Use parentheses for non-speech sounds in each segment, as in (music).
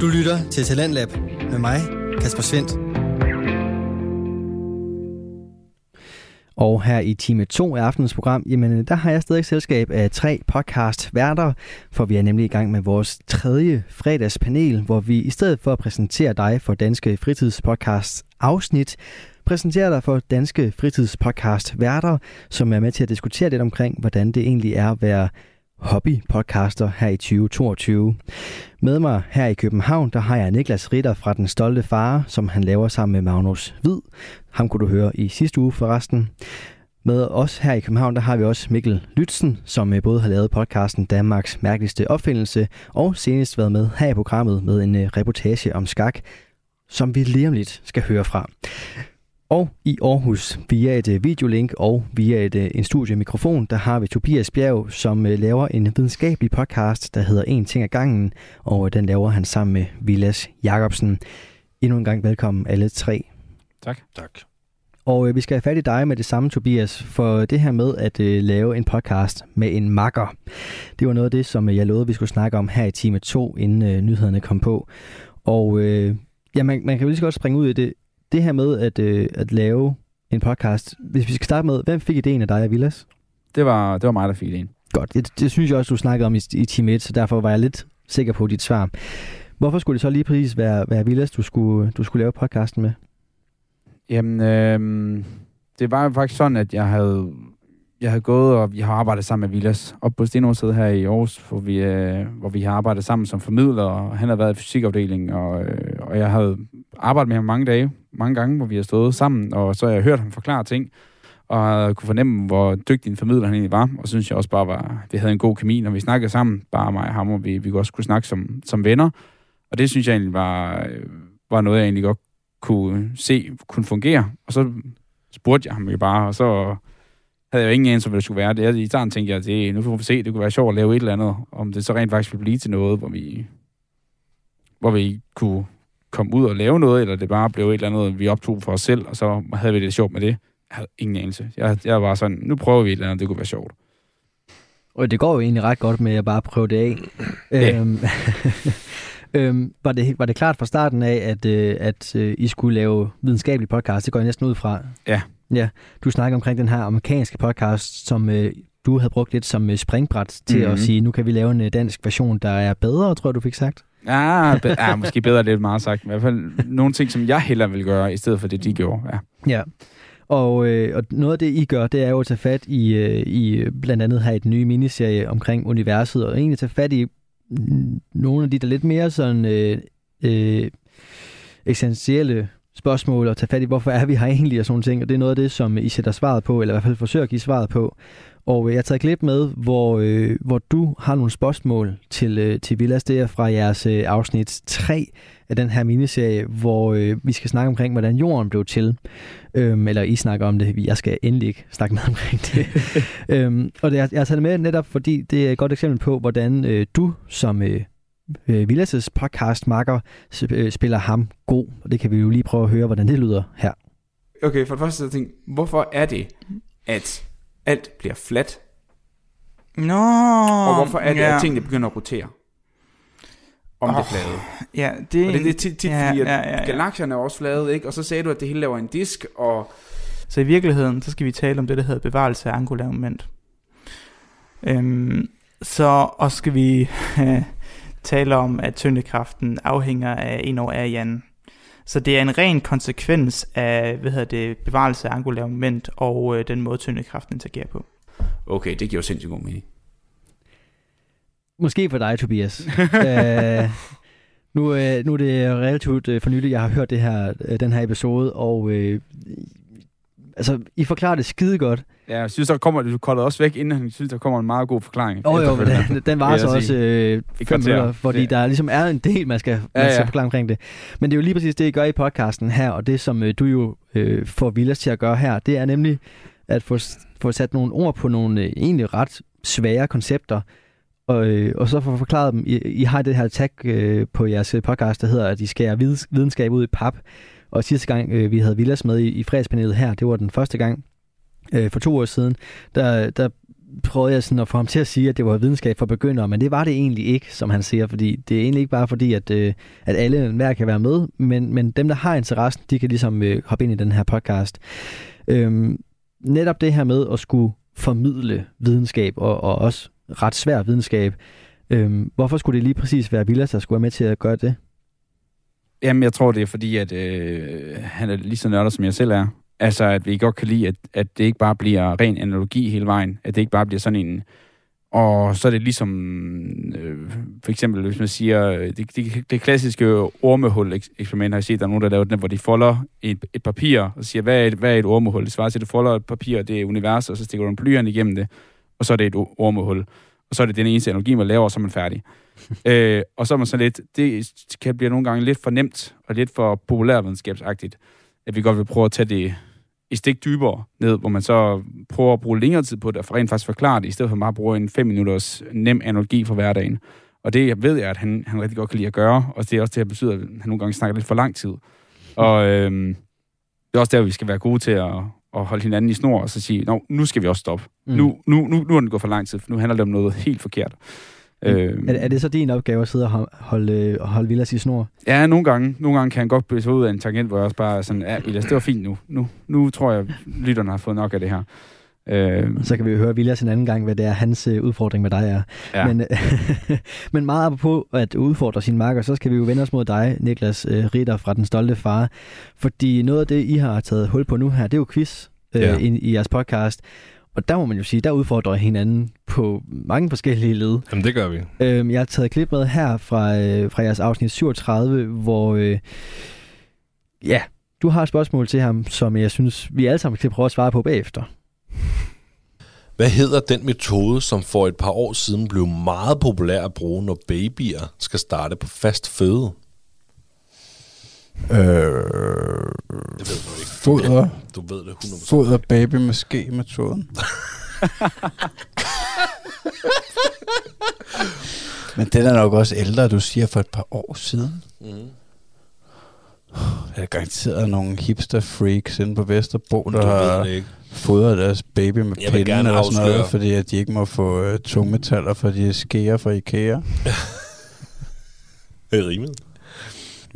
Du lytter til Talentlab med mig, Kasper Svendt. Og her i time 2 af aftenens program, jamen der har jeg stadig selskab af tre podcast værter, for vi er nemlig i gang med vores tredje fredagspanel, hvor vi i stedet for at præsentere dig for Danske Fritidspodcast afsnit, præsenterer dig for Danske Fritidspodcast værter, som er med til at diskutere lidt omkring, hvordan det egentlig er at være hobbypodcaster her i 2022. Med mig her i København, der har jeg Niklas Ritter fra Den Stolte Far, som han laver sammen med Magnus Hvid. Ham kunne du høre i sidste uge forresten. Med os her i København, der har vi også Mikkel Lytzen, som øh, både har lavet podcasten Danmarks mærkeligste opfindelse, og senest været med her i programmet med en øh, reportage om skak, som vi lige om lidt skal høre fra. Og i Aarhus, via et øh, videolink og via et, øh, en studiemikrofon, der har vi Tobias Bjerg, som øh, laver en videnskabelig podcast, der hedder En ting ad gangen, og den laver han sammen med Vilas Jacobsen. Endnu en gang velkommen alle tre. Tak. Tak. Og vi skal have fat i dig med det samme, Tobias, for det her med at lave en podcast med en makker. Det var noget af det, som jeg lovede, vi skulle snakke om her i time 2, inden nyhederne kom på. Og øh, ja, man, man kan jo lige så godt springe ud i det det her med at, øh, at lave en podcast, hvis vi skal starte med, hvem fik ideen af dig og Vilas? Det var, det var mig, der fik ideen. Godt, det, det synes jeg også, du snakkede om i, i time 1, så derfor var jeg lidt sikker på dit svar. Hvorfor skulle det så lige præcis være, være Vilas, du skulle, du skulle lave podcasten med? Jamen, øh, det var jo faktisk sådan, at jeg havde, jeg havde gået, og vi har arbejdet sammen med Vilas op på Stenårsædet her i Aarhus, hvor vi, øh, hvor vi har arbejdet sammen som formidler, og han har været i fysikafdelingen, og, øh, og jeg havde arbejdet med ham mange dage, mange gange, hvor vi har stået sammen, og så har jeg hørt ham forklare ting, og kunne fornemme, hvor dygtig en formidler han egentlig var, og synes jeg også bare, var, vi havde en god kemi, når vi snakkede sammen, bare mig og ham, og vi, vi også kunne snakke som, som venner, og det synes jeg egentlig var, øh, var noget, jeg egentlig godt kunne se kunne fungere, og så spurgte jeg ham jo bare, og så havde jeg jo ingen anelse om, hvad det skulle være. Det, jeg, I starten tænkte jeg, at det, nu får vi se, det kunne være sjovt at lave et eller andet, om det så rent faktisk ville blive til noget, hvor vi, hvor vi kunne komme ud og lave noget, eller det bare blev et eller andet, vi optog for os selv, og så havde vi det sjovt med det. Jeg havde ingen anelse. Jeg, jeg var sådan, nu prøver vi et eller andet, det kunne være sjovt. Og det går jo egentlig ret godt med at bare prøve det af. Ja. Øhm, (laughs) øhm, var, det, var det klart fra starten af, at, øh, at øh, I skulle lave videnskabelig podcast? Det går jeg næsten ud fra. Ja. Ja, du snakker omkring den her amerikanske podcast, som øh, du havde brugt lidt som øh, springbræt til mm-hmm. at mhm. sige, nu kan vi lave en øh, dansk version, der er bedre, tror jeg, du fik sagt. Ja, be- ja måske bedre lidt meget sagt. I hvert fald nogle ting, som jeg hellere vil gøre, i stedet for det, de gjorde. Ja. ja. Og, øh, og noget af det, I gør, det er jo at tage fat i, øh, i øh, blandt andet have et nye miniserie omkring universet, og egentlig tage fat i nogle af de der lidt mere sådan øh, øh, essentielle spørgsmål og tage fat i, hvorfor er vi her egentlig og sådan ting. Og det er noget af det, som I sætter svaret på, eller i hvert fald forsøger at give svaret på. Og øh, jeg har taget klip med, hvor, øh, hvor du har nogle spørgsmål til, øh, til Villas. Det er fra jeres øh, afsnit 3 af den her miniserie, hvor øh, vi skal snakke omkring, hvordan jorden blev til. Øhm, eller I snakker om det, jeg skal endelig ikke snakke med omkring det. (laughs) øhm, og det, jeg, jeg har taget det med netop, fordi det er et godt eksempel på, hvordan øh, du som øh, øh, Villas' podcast-makker øh, spiller ham god. Og det kan vi jo lige prøve at høre, hvordan det lyder her. Okay, for det første jeg tænkte, hvorfor er det, at alt bliver fladt? Nå, Og hvorfor er det, ja. at tingene begynder at rotere? Om oh, det flade. Ja, det, og det, det er tit, tit ja, fordi, at ja, ja, ja. galakserne er også flade, ikke? Og så sagde du, at det hele laver en disk, og... Så i virkeligheden, så skal vi tale om det, der hedder bevarelse af angulær moment. Øhm, så og skal vi (laughs) taler om, at tyngdekraften afhænger af en over af Jan. Så det er en ren konsekvens af hvad hedder det, bevarelse af angulær moment og øh, den måde tyngdekraften interagerer på. Okay, det giver jo sindssygt god mening. Måske for dig, Tobias. uh, (laughs) nu, uh, nu er det relativt uh, for nylig, jeg har hørt det her, uh, den her episode, og uh, altså, I forklarer det skide godt. Ja, jeg synes, der kommer, du kolder også væk, inden jeg synes, der kommer en meget god forklaring. Oh, jo, den, den var så også øh, fem minutter, fordi ja. der ligesom er en del, man skal, man ja, ja. forklare omkring det. Men det er jo lige præcis det, I gør i podcasten her, og det, som øh, du jo øh, får Villas til at gøre her, det er nemlig at få, få sat nogle ord på nogle øh, egentlig ret svære koncepter, og, øh, og så få forklaret dem. I, I har det her tag øh, på jeres podcast, der hedder, at I skærer videnskab ud i pap. Og sidste gang, øh, vi havde Villas med i, i fredagspanelet her, det var den første gang, øh, for to år siden, der, der prøvede jeg sådan at få ham til at sige, at det var videnskab for begyndere, men det var det egentlig ikke, som han siger, fordi det er egentlig ikke bare fordi, at, øh, at alle hver kan være med, men, men dem, der har interessen, de kan ligesom øh, hoppe ind i den her podcast. Øhm, netop det her med at skulle formidle videnskab, og, og også ret svær videnskab, øhm, hvorfor skulle det lige præcis være Villas, der skulle være med til at gøre det? Jamen, jeg tror, det er fordi, at øh, han er lige så nørdet, som jeg selv er. Altså, at vi godt kan lide, at, at det ikke bare bliver ren analogi hele vejen. At det ikke bare bliver sådan en... Og så er det ligesom, øh, for eksempel, hvis man siger, det, det, det klassiske ormehul-eksperiment, har jeg set, der er nogen, der laver den, hvor de folder et, et papir, og siger, hvad er et, hvad er et ormehul? Det svarer til, at du folder et papir, det er universet, og så stikker du en blyant igennem det, og så er det et ormehul. Og så er det den eneste analogi, man laver, og så er man færdig. (laughs) øh, og så er man så lidt, det kan blive nogle gange lidt for nemt, og lidt for populærvidenskabsagtigt, at vi godt vil prøve at tage det et stik dybere ned, hvor man så prøver at bruge længere tid på det, og rent faktisk forklare det, i stedet for bare at bruge en 5 minutters nem analogi for hverdagen. Og det jeg ved jeg, at han, han rigtig godt kan lide at gøre, og det er også det, der betyder, at han nogle gange snakker lidt for lang tid. Og øhm, det er også der, vi skal være gode til at, at holde hinanden i snor, og så sige, Nå, nu skal vi også stoppe. Mm. Nu, nu, nu, nu er den gået for lang tid, for nu handler det om noget helt forkert. Øh, er, er det så din opgave at sidde og holde, holde Villas i snor? Ja, nogle gange. Nogle gange kan han godt blive så ud af en tangent, hvor jeg også bare er sådan, ja, Villas, det var fint nu. Nu, nu tror jeg, lytterne har fået nok af det her. Øh, så kan vi høre Villas en anden gang, hvad det er, hans øh, udfordring med dig er. Ja. Men, (laughs) men meget apropos at udfordre sin marker, så skal vi jo vende os mod dig, Niklas øh, Ritter fra Den Stolte Far. Fordi noget af det, I har taget hul på nu her, det er jo quiz øh, ja. i, i jeres podcast. Og der må man jo sige, der udfordrer hinanden på mange forskellige led. Jamen, det gør vi. Øhm, jeg har taget klip med her fra, øh, fra jeres afsnit 37, hvor... Øh, ja, du har et spørgsmål til ham, som jeg synes, vi alle sammen skal prøve at svare på bagefter. Hvad hedder den metode, som for et par år siden blev meget populær at bruge, når babyer skal starte på fast føde? Øh, det ved du ikke. Foder. Du ved det 100%. Foder baby måske metoden. Men den er nok også ældre, du siger, for et par år siden. Mm. Jeg er garanteret nogle hipster-freaks inde på Vesterbro, der har fodret deres baby med pinden eller sådan noget, fordi at de ikke må få uh, tungmetaller, for de skærer fra Ikea. det (laughs) er rimeligt.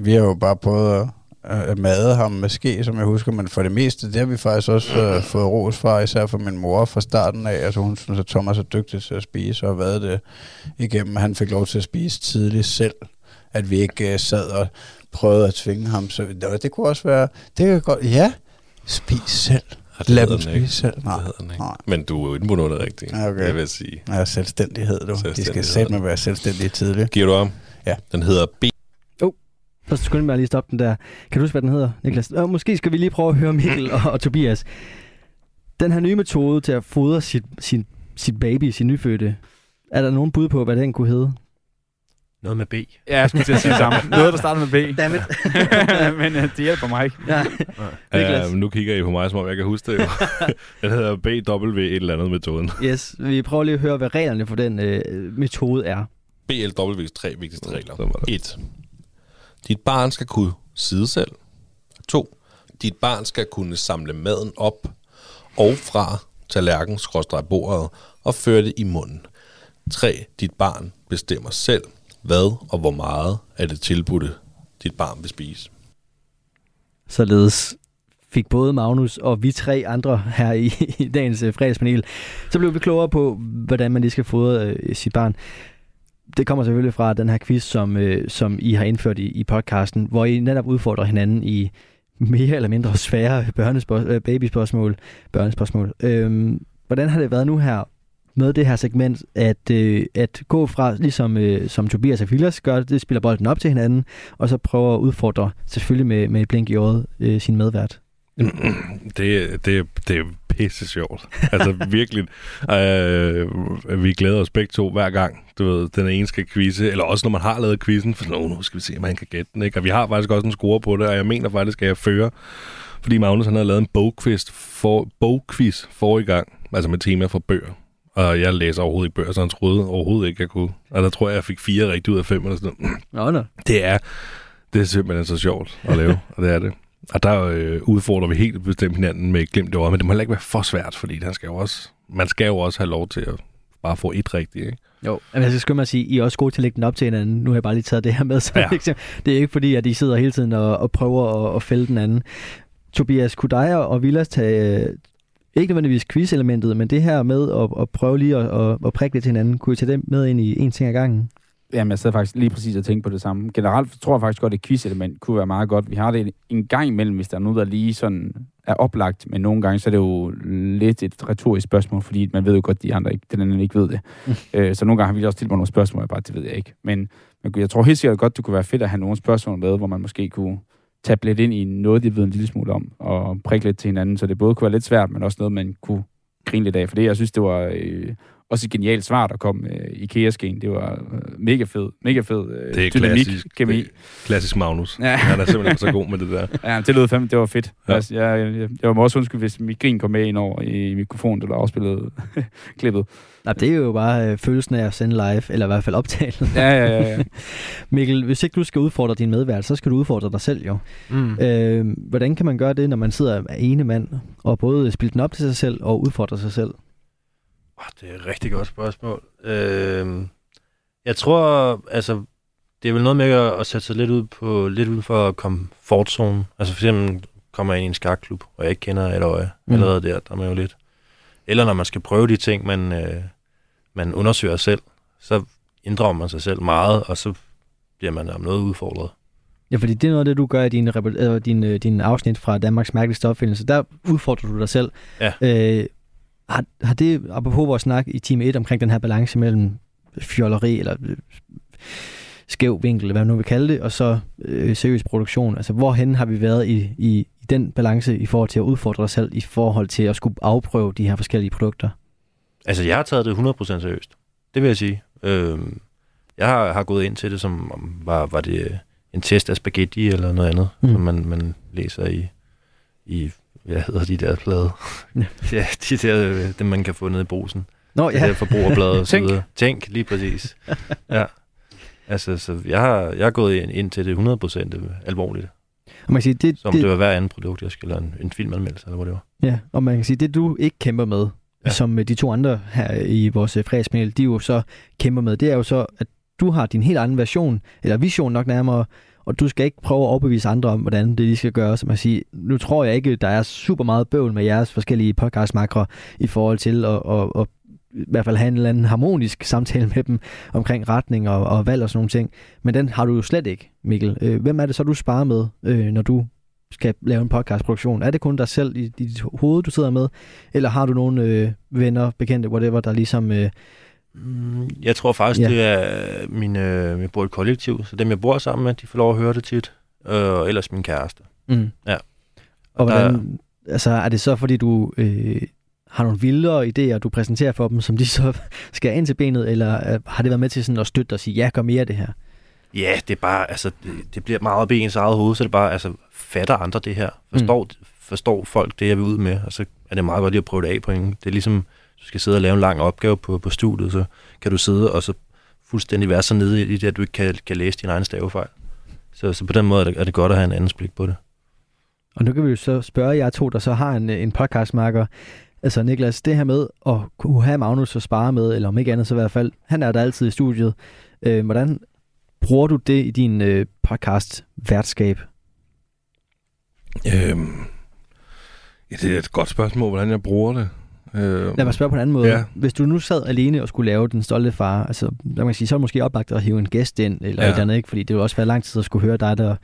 Vi har jo bare prøvet at, at made ham med ske, som jeg husker, men for det meste, det har vi faktisk også uh, fået ros fra, især fra min mor fra starten af. Altså hun synes, at Thomas er dygtig til at spise, og har været det igennem. Han fik lov til at spise tidligt selv, at vi ikke uh, sad og prøvede at tvinge ham. Så det, det kunne også være, det kan godt, ja, spis selv. Lad dem spise selv. Nej. Det den ikke. Nej. Men du er jo inde på noget rigtigt, okay. det vil jeg sige. Ja, selvstændighed, du. Selvstændighed. De skal selv med være selvstændige tidligt. Giver du om? Ja. Den hedder B så skynd mig lige stoppe den der. Kan du huske, hvad den hedder, Niklas? Og måske skal vi lige prøve at høre Mikkel og, og Tobias. Den her nye metode til at fodre sit, sin, sit baby, sin nyfødte, er der nogen bud på, hvad den kunne hedde? Noget med B. Ja, jeg skulle til at sige sammen. (laughs) Noget, der starter med B. Dammit. (laughs) Men uh, det hjælper mig ikke. Ja. (laughs) Ja, uh, nu kigger I på mig, som om jeg kan huske det. den hedder BW et eller andet metoden. Yes, vi prøver lige at høre, hvad reglerne for den uh, metode er. BLW tre vigtigste regler. 1. Dit barn skal kunne sidde selv. 2. Dit barn skal kunne samle maden op og fra tallerken bordet og føre det i munden. 3. Dit barn bestemmer selv, hvad og hvor meget af det tilbudte dit barn vil spise. Således fik både Magnus og vi tre andre her i, i dagens øh, fredagspanel, så blev vi klogere på, hvordan man lige skal fodre øh, sit barn det kommer selvfølgelig fra den her quiz, som, øh, som I har indført i, i podcasten, hvor I netop udfordrer hinanden i mere eller mindre svære børnespørg- øh, babyspørgsmål, børnespørgsmål. Øhm, hvordan har det været nu her med det her segment, at, øh, at gå fra, ligesom øh, som Tobias og Filas gør, det spiller bolden op til hinanden, og så prøver at udfordre, selvfølgelig med, med et blink i øjet, øh, sin medvært? (clears throat) Det, det, det pisse sjovt. Altså virkelig. Øh, vi glæder os begge to hver gang, du ved, den ene skal quizze, eller også når man har lavet quizzen, for sådan, nu skal vi se, om han kan gætte den, ikke? Og vi har faktisk også en score på det, og jeg mener faktisk, at jeg fører, fordi Magnus han havde lavet en bogquiz for, bogquiz for i gang, altså med tema for bøger. Og jeg læser overhovedet ikke bøger, så han troede overhovedet ikke, jeg kunne. Og der tror jeg, jeg fik fire rigtigt ud af fem eller sådan noget. Nå, nå. Det er, det er simpelthen så sjovt at lave, og det er det. Og der øh, udfordrer vi helt bestemt hinanden med glemt ord, men det må heller ikke være for svært, fordi han skal jo også man skal jo også have lov til at bare få et rigtigt, ikke? Jo, men jeg skal skynde mig at sige, I er også gode til at lægge den op til hinanden. Nu har jeg bare lige taget det her med. Så Ja. (laughs) Det er ikke fordi, at I sidder hele tiden og, og prøver at, at fælde den anden. Tobias, kunne dig og Vilas tage, øh, ikke nødvendigvis quiz-elementet, men det her med at, at prøve lige at, at, at prikke lidt til hinanden, kunne I tage det med ind i en ting ad gangen? Jamen, jeg sad faktisk lige præcis og tænkte på det samme. Generelt tror jeg faktisk godt, at et quiz-element kunne være meget godt. Vi har det en gang imellem, hvis der er noget, der lige sådan er oplagt, men nogle gange så er det jo lidt et retorisk spørgsmål, fordi man ved jo godt, at de andre ikke, den anden ikke ved det. (laughs) Øh, så nogle gange har vi også tilbudt nogle spørgsmål, jeg bare, det ved jeg ikke. Men, men jeg tror helt sikkert godt, det kunne være fedt at have nogle spørgsmål med, hvor man måske kunne tabe lidt ind i noget, de ved en lille smule om, og prikke lidt til hinanden, så det både kunne være lidt svært, men også noget, man kunne grine lidt af. For det, jeg synes, det var øh, også et genialt svar, der kom øh, i IKEA-skeen. Det var øh, mega fed, mega fed øh, Det er dynamik, klassisk, kemi. det er klassisk Magnus. Ja. Han er simpelthen så god med det der. Ja, det lød fandme, det var fedt. Ja. Ja. Altså, jeg, jeg, jeg, jeg må også undskylde, hvis mit grin kom med ind over i mikrofonen, der afspillede (laughs) klippet. Nej, det er jo bare øh, følelsen af at sende live, eller i hvert fald optale. Ja, ja, ja. ja. (laughs) Mikkel, hvis ikke du skal udfordre din medvært, så skal du udfordre dig selv jo. Mm. Øh, hvordan kan man gøre det, når man sidder af ene mand, og både spille den op til sig selv og udfordre sig selv? Oh, det er et rigtig godt spørgsmål. Øh, jeg tror, altså, det er vel noget med at, sætte sig lidt ud på lidt uden for komfortzone. Altså for eksempel kommer jeg ind i en skakklub, og jeg ikke kender et øje. Mm. Allerede der, der er man jo lidt. Eller når man skal prøve de ting, man, øh, man undersøger selv, så inddrager man sig selv meget, og så bliver man om noget udfordret. Ja, fordi det er noget af det, du gør i din, din, øh, din afsnit fra Danmarks Mærkeligste Opfindelse. Der udfordrer du dig selv. Ja. Øh, har, har det, apropos vores snak i time 1 omkring den her balance mellem fjolleri eller øh, skæv vinkel, eller hvad man nu vil kalde det, og så øh, seriøs produktion. Altså, hvorhen har vi været i, i, i den balance i forhold til at udfordre dig selv, i forhold til at skulle afprøve de her forskellige produkter? Altså, jeg har taget det 100% seriøst. Det vil jeg sige. Øhm, jeg har, har gået ind til det, som om var, var det øh, en test af spaghetti eller noget andet, mm. som man, man læser i, i, hvad hedder de der blade? (laughs) Ja. de der, øh, dem man kan få nede i brusen. Nå, Ja. De der forbrugerblade og så Tænk. videre. Tænk, lige præcis. (laughs) ja. Altså, så jeg har, jeg har gået ind, ind til det 100% alvorligt. Og man kan sige, det, Som det, det var hver anden produkt, jeg skulle eller en, en filmanmeldelse, eller hvad det var. Ja, og man kan sige, det du ikke kæmper med, ja. Som øh, de to andre her i vores øh, fredagspanel, de jo så kæmper med, det er jo så, at du har din helt anden version, eller vision nok nærmere, og du skal ikke prøve at overbevise andre om, hvordan det de skal gøre. Som man siger, nu tror jeg ikke, der er super meget bøvl med jeres forskellige podcastmakre i forhold til at, at, at i hvert fald have en eller anden harmonisk samtale med dem omkring retning og, og valg og sådan nogle ting. Men den har du jo slet ikke, Mikkel. Øh, hvem er det så, du sparer med, øh, når du skal lave en podcastproduktion? Er det kun dig selv i, i dit hoved, du sidder med? Eller har du nogle øh, venner, bekendte, whatever, der ligesom... Øh, jeg tror faktisk, Ja. det er min, øh, jeg bor i et kollektiv, så dem jeg bor sammen med, de får lov at høre det tit. Øh, og ellers min kæreste. mm. Ja. Og Der- hvordan, altså, er det så, fordi du øh, har nogle vildere idéer, du præsenterer for dem, som de (laughs) så skal ind til benet, eller øh, har det været med til sådan at støtte dig og sige, ja, gør mere af det her? Ja, det er bare, altså, det, det bliver meget op i ens eget hoved, så det er bare, altså, fatter andre det her? Forstår, mm. forstår folk det, jeg vil ud med? Og så er det meget godt lige at prøve det af på en. Det er ligesom, du skal sidde og lave en lang opgave på, på studiet, så kan du sidde og så fuldstændig være så nede i det, at du ikke kan, kan læse din egen stavefejl. Så, så på den måde er det, er det godt at have en andens blik på det. Og nu kan vi jo så spørge jer to, der så har en, en podcastmarker. Altså Niklas, det her med at kunne have Magnus at spare med, eller om ikke andet så i hvert fald, han er der altid i studiet. Øh, hvordan bruger du det i din øh, podcast værtskab? Øhm, ja, det er et godt spørgsmål, hvordan jeg bruger det. Øhm, Lad mig spørge på en anden måde. Ja. Hvis du nu sad alene og skulle lave Den Stolte Far, altså, der man sige, så er det måske oplagt at hive en gæst ind, eller ja. Et eller andet, ikke? fordi det vil også være lang tid at skulle høre dig, der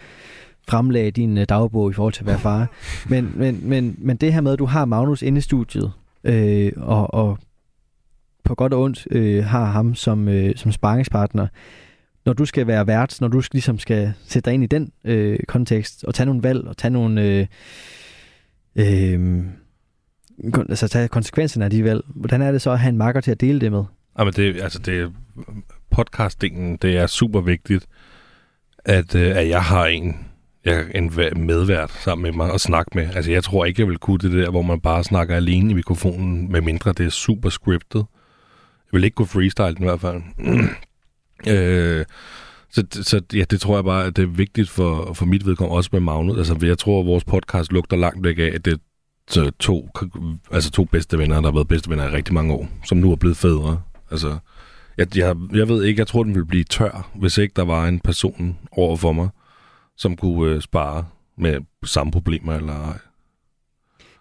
fremlagde din øh, dagbog i forhold til at være far. (laughs) men, men, men, men det her med, at du har Magnus inde i studiet, øh, og, og på godt og ondt øh, har ham som, øh, som sparringspartner, når du skal være vært, når du ligesom skal sætte dig ind i den øh, kontekst, og tage nogle valg, og tage nogle... Øh, øh, altså tage konsekvenserne af de valg. Hvordan er det så at have en makker til at dele det med? Jamen det, altså det, podcastingen, det er super vigtigt, at, øh, at jeg har en, jeg, en medvært sammen med mig at snakke med. Altså jeg tror ikke, jeg vil kunne det der, hvor man bare snakker alene i mikrofonen, med mindre det er super scriptet. Jeg vil ikke kunne freestyle den i hvert fald. (clears throat) øh, så, så ja, det tror jeg bare, at det er vigtigt for, for mit vedkommende, også med Magnus. Altså jeg tror, at vores podcast lugter langt væk af, at det, to, to, altså to bedste venner, der har været bedste venner i rigtig mange år, som nu er blevet fædre. Altså, jeg, jeg, jeg ved ikke, jeg tror, den ville blive tør, hvis ikke der var en person over for mig, som kunne øh, spare med samme problemer eller ej.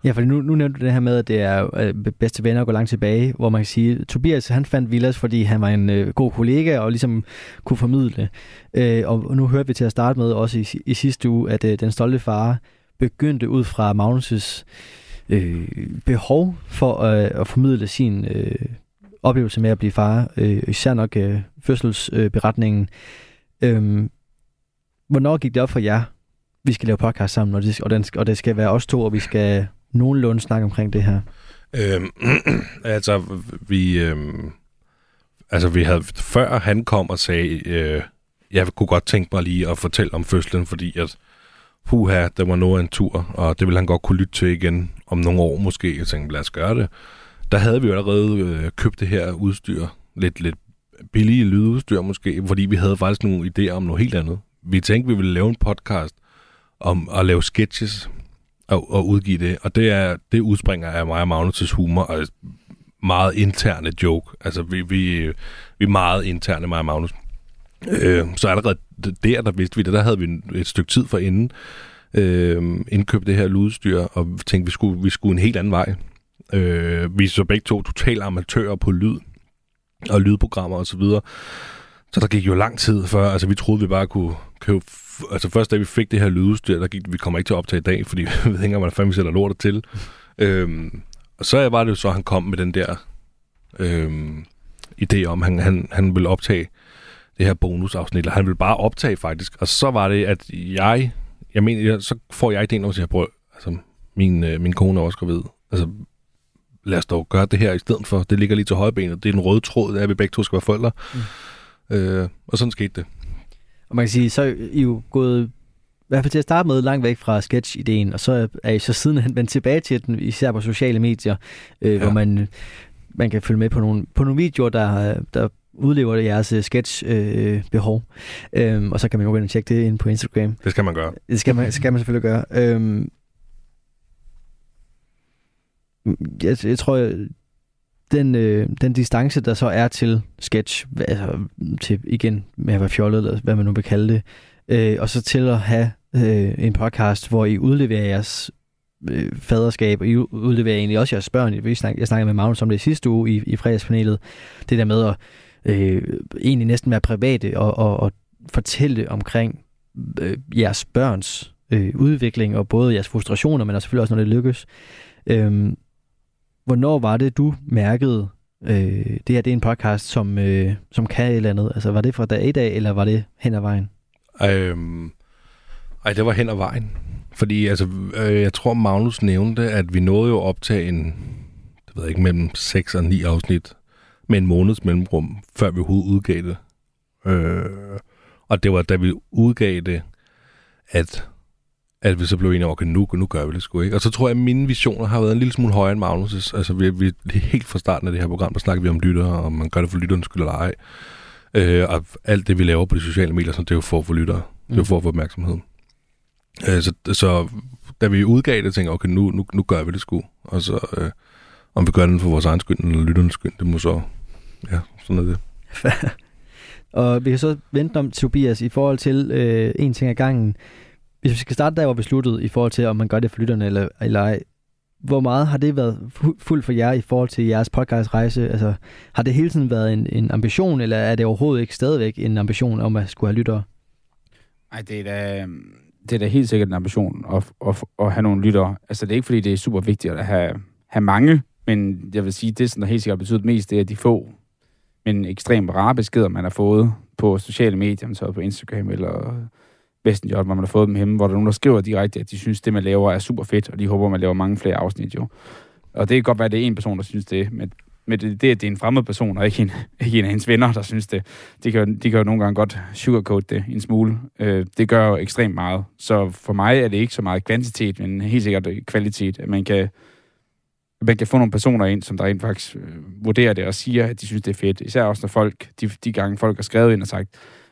Ja, for nu, nu nævnte du det her med, at det er øh, bedste venner at gå langt tilbage, hvor man kan sige, Tobias han fandt Villas, fordi han var en øh, god kollega og ligesom kunne formidle. Øh, og nu hørte vi til at starte med også i, i sidste uge, at øh, den stolte far begyndte ud fra Magnus' øh, behov for øh, at formidle sin øh, oplevelse med at blive far, øh, især nok øh, fødselsberetningen. Øh, hvornår gik det op for jer, vi skal lave podcast sammen, og det, og, den, og det skal være os to, og vi skal nogenlunde snakke omkring det her? Øhm, (clears throat) altså, vi... Øhm, altså, vi havde... Før han kom og sagde, øh, jeg kunne godt tænke mig lige at fortælle om fødslen, fordi at puha, det var noget af en tur, og det ville han godt kunne lytte til igen om nogle år måske. Jeg tænkte, lad os gøre det. Der havde vi jo allerede øh, købt det her udstyr, lidt, lidt billige lydudstyr måske, fordi vi havde faktisk nogle idéer om noget helt andet. Vi tænkte, vi ville lave en podcast om at lave sketches og, og udgive det, og det er det udspringer af mig og Magnus' humor og meget interne joke. Altså, vi, vi, vi er meget interne, mig og Magnus. Øh, så allerede der, der vidste vi det, der havde vi et stykke tid for inden øh, indkøbt det her lydstyr, og tænkte, vi skulle, vi skulle en helt anden vej. Øh, vi er så begge to totale amatører på lyd og lydprogrammer osv., så, videre. så der gik jo lang tid før, altså vi troede, vi bare kunne købe altså først da vi fik det her lydudstyr, der gik, vi kommer ikke til at optage i dag, fordi (laughs) vi ved ikke engang, hvordan fanden vi sætter lortet til. øhm, og så var det jo så, at han kom med den der øhm, idé om, at han, han, han ville optage det her bonusafsnit, eller han ville bare optage faktisk. Og så var det, at jeg, jeg mener, så får jeg idéen om at sige, prøv, altså min, øh, min kone er også gravid. Altså, lad os dog gøre det her i stedet for. Det ligger lige til højbenet. Det er den røde tråd, det er, at vi begge to skal være forældre. Mm. Øh, og sådan skete det. Og man kan sige, så er I jo gået i hvert fald til at starte med langt væk fra sketch-ideen, og så er I så sidenhen vendt tilbage til den, især på sociale medier, øh, ja. hvor man, man kan følge med på nogle, på nogle videoer, der, der udlever jeres øh, sketch-behov. Øh, øhm, og så kan man jo gå ind og tjekke det ind på Instagram. Det skal man gøre. Det skal man, skal man selvfølgelig gøre. Øhm, jeg, jeg tror, den, øh, den distance, der så er til sketch, altså til igen med at være fjollet, eller hvad man nu vil kalde det, øh, og så til at have øh, en podcast, hvor I udleverer jeres øh, faderskab, og I udleverer egentlig også jeres børn. Jeg snakkede, jeg snakkede med Magnus om det sidste uge i, i fredagspanelet. Det der med at øh, egentlig næsten være private og, og, og fortælle omkring øh, jeres børns øh, udvikling, og både jeres frustrationer, men også selvfølgelig også, når det lykkes. Øh, Hvornår var det, du mærkede, øh, det her det er en podcast, som, øh, som kan et eller andet? Altså, var det fra dag i dag, eller var det hen ad vejen? Øhm, ej, det var hen ad vejen. Fordi altså, øh, jeg tror, Magnus nævnte, at vi nåede jo op til en, det ved jeg ikke, mellem 6 og 9 afsnit med en måneds mellemrum, før vi overhovedet udgav det. Øh, og det var, da vi udgav det, at at vi så blev enige om, okay, nu, nu gør vi det sgu ikke. Og så tror jeg, at mine visioner har været en lille smule højere end Magnus'. Altså, vi, vi, helt fra starten af det her program, der snakker vi om lyttere, og man gør det for lytterens skyld eller ej. Øh, og alt det, vi laver på de sociale medier, så det er jo for at få lyttere. Det er jo for at få opmærksomhed. Øh, så, så da vi udgav det, tænkte jeg, okay, nu, nu, nu gør vi det sgu. Og så, øh, om vi gør det for vores egen skyld, eller lytterens skyld, det må så, ja, sådan er det. (laughs) og vi kan så vente om Tobias i forhold til øh, en ting ad gangen hvis vi skal starte der, hvor vi sluttede, i forhold til, om man gør det for lytterne eller, eller ej, hvor meget har det været fuldt for jer i forhold til jeres podcastrejse? Altså, har det hele tiden været en, en ambition, eller er det overhovedet ikke stadigvæk en ambition om at skulle have lyttere? Nej, det er da, det er da helt sikkert en ambition at, at, at have nogle lyttere. Altså, det er ikke, fordi det er super vigtigt at have, have mange, men jeg vil sige, det, som der helt sikkert betyder mest, det er de få, men ekstremt rare beskeder, man har fået på sociale medier, så på Instagram eller Messenger, hvor man har fået dem hjemme, hvor der er nogen, der skriver direkte, at de synes, det man laver er super fedt, og de håber, man laver mange flere afsnit jo. Og det kan godt være, at det er en person, der synes det, men, men det, det, at det er en fremmed person, og ikke en, (laughs) ikke en af hendes venner, der synes det, de kan, de kan jo nogle gange godt sugarcoat det en smule. Øh, det gør jo ekstremt meget. Så for mig er det ikke så meget kvantitet, men helt sikkert kvalitet, at man kan, man kan få nogle personer ind, som der rent faktisk øh, vurderer det og siger, at de synes, det er fedt. Især også, når folk, de, de gange folk har skrevet ind og sagt,